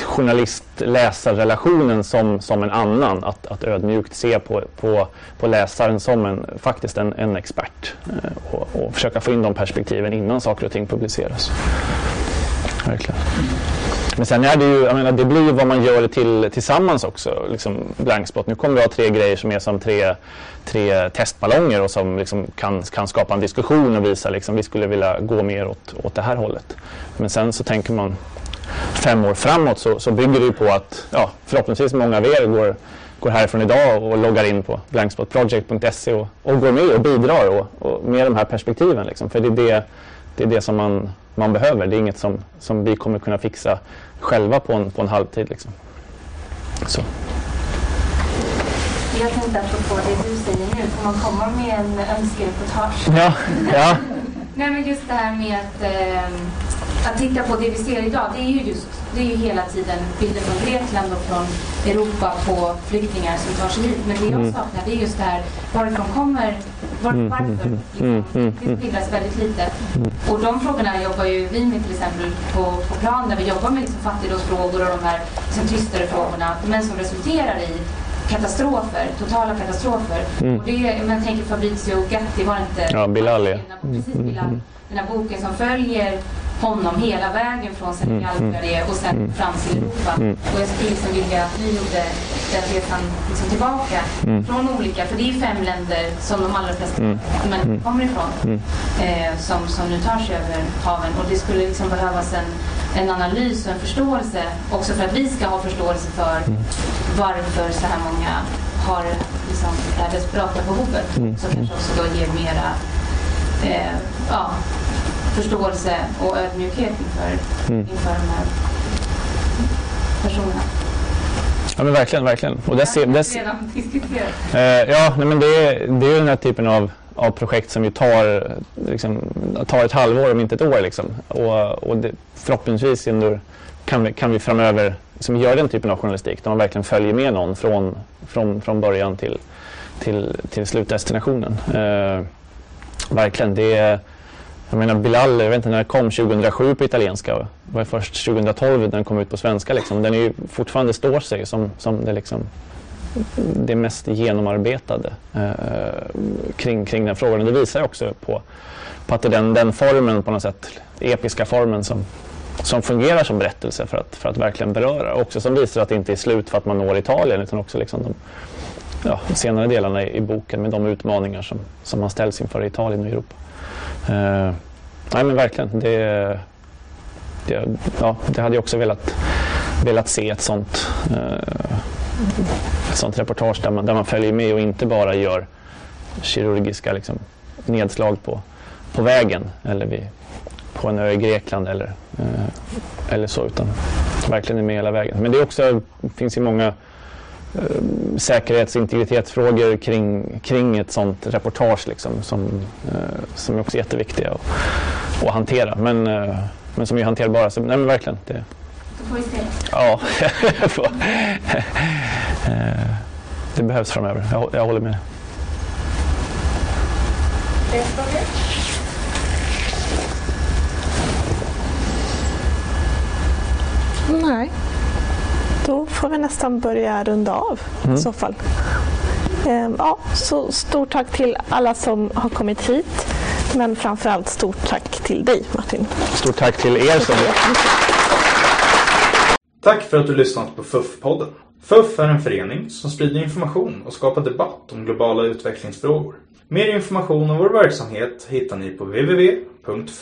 journalist-läsarrelationen som, som en annan. Att, att ödmjukt se på, på, på läsaren som en, faktiskt en, en expert eh, och, och, försöka få in de perspektiven innan saker och ting publiceras. Verkligen. Men sen är det ju, jag menar, det blir ju vad man gör till, tillsammans också, liksom blankspot. Nu kommer vi ha tre grejer som är som tre, tre testballonger och som liksom kan, kan skapa en diskussion och visa liksom, vi skulle vilja gå mer åt, åt det här hållet. Men sen så tänker man fem år framåt så, så bygger det på att ja, förhoppningsvis många av er går, går härifrån idag och loggar in på blankspotproject.se och, och går med och bidrar och, och med de här perspektiven. Liksom. För det är det, det, är det som man, man behöver. Det är inget som, som vi kommer kunna fixa själva på en, på en halvtid. Liksom. Så. Jag tänkte apropå det du säger nu, får man komma med en önskereportage? Ja, ja. *laughs* Nej men just det här med att eh, att titta på det vi ser idag, det är ju just det är ju hela tiden bilder från Grekland och från Europa på flyktingar som tar sig hit. Men det jag mm. saknar det är just det här varifrån kommer, var, mm, varför. Mm, liksom. Det skildras väldigt lite. Och de frågorna jobbar ju vi med till exempel på, på plan där vi jobbar med liksom fattigdomsfrågor och de här liksom, tystare frågorna men som resulterar i katastrofer, totala katastrofer. Mm. Och det, men jag tänker Fabrizio Gatti, var det inte? Ja, Bilal. Ja. Precis, Bilal. Den här boken som följer honom hela vägen från Senegal mm. och sen mm. fram till Europa. Mm. Och jag skulle liksom vilja att vi gjorde den resan liksom tillbaka mm. från olika, för det är fem länder som de allra flesta mm. mm. kommer ifrån, mm. eh, som, som nu tar sig över haven. Och det skulle liksom behövas en, en analys och en förståelse också för att vi ska ha förståelse för varför så här många har liksom, det här desperata behovet. Som kanske också då ger mera eh, ja, förståelse och ödmjukhet inför, mm. inför de här personerna. Ja men verkligen, verkligen. Och det ser, det diskuterat. Eh, ja, nej, men det är, det är den här typen av, av projekt som ju tar, liksom, tar ett halvår om inte ett år. Liksom. Och, och det, förhoppningsvis ändå kan vi, kan vi framöver liksom, göra den typen av journalistik där man verkligen följer med någon från, från, från början till, till, till slutdestinationen. Eh, verkligen. Det är, jag menar Bilal, jag vet inte när den kom, 2007 på italienska. Det var först 2012 när den kom ut på svenska. Liksom. Den är ju fortfarande står sig som, som det liksom det mest genomarbetade eh, kring, kring den frågan. Och det visar också på, på att det är den, den formen på något sätt, episka formen som, som fungerar som berättelse för att, för att verkligen beröra. Också som visar att det inte är slut för att man når Italien utan också liksom de ja, senare delarna i, i, boken med de utmaningar som, som man ställs inför i Italien och Europa. Eh, nej men verkligen, det, det, ja, det hade jag också velat, velat se ett sånt, eh, ett sånt reportage där man, där man följer med och inte bara gör kirurgiska liksom, nedslag på, på vägen eller vid, på en ö i Grekland eller, eh, eller så utan verkligen är med hela vägen. Men det är också, finns ju många säkerhets och integritetsfrågor kring, kring ett sånt reportage liksom, som, eh, som är också jätteviktiga att, att hantera. Men, eh, men som är hanterbara. Så, nej men verkligen. Det, Då får vi se. ja, *laughs* Eh, det behövs framöver. Jag, jag håller med. Nej. Då får vi nästan börja runda av Mm. i så fall. Ehm, Ja, så stort tack till alla som har kommit hit. Men framförallt stort tack till dig Martin. Stort tack till er som Tack för att du lyssnat på FUF-podden. FUF är en förening som sprider information och skapar debatt om globala utvecklingsfrågor. Mer information om vår verksamhet hittar ni på www.fuf.se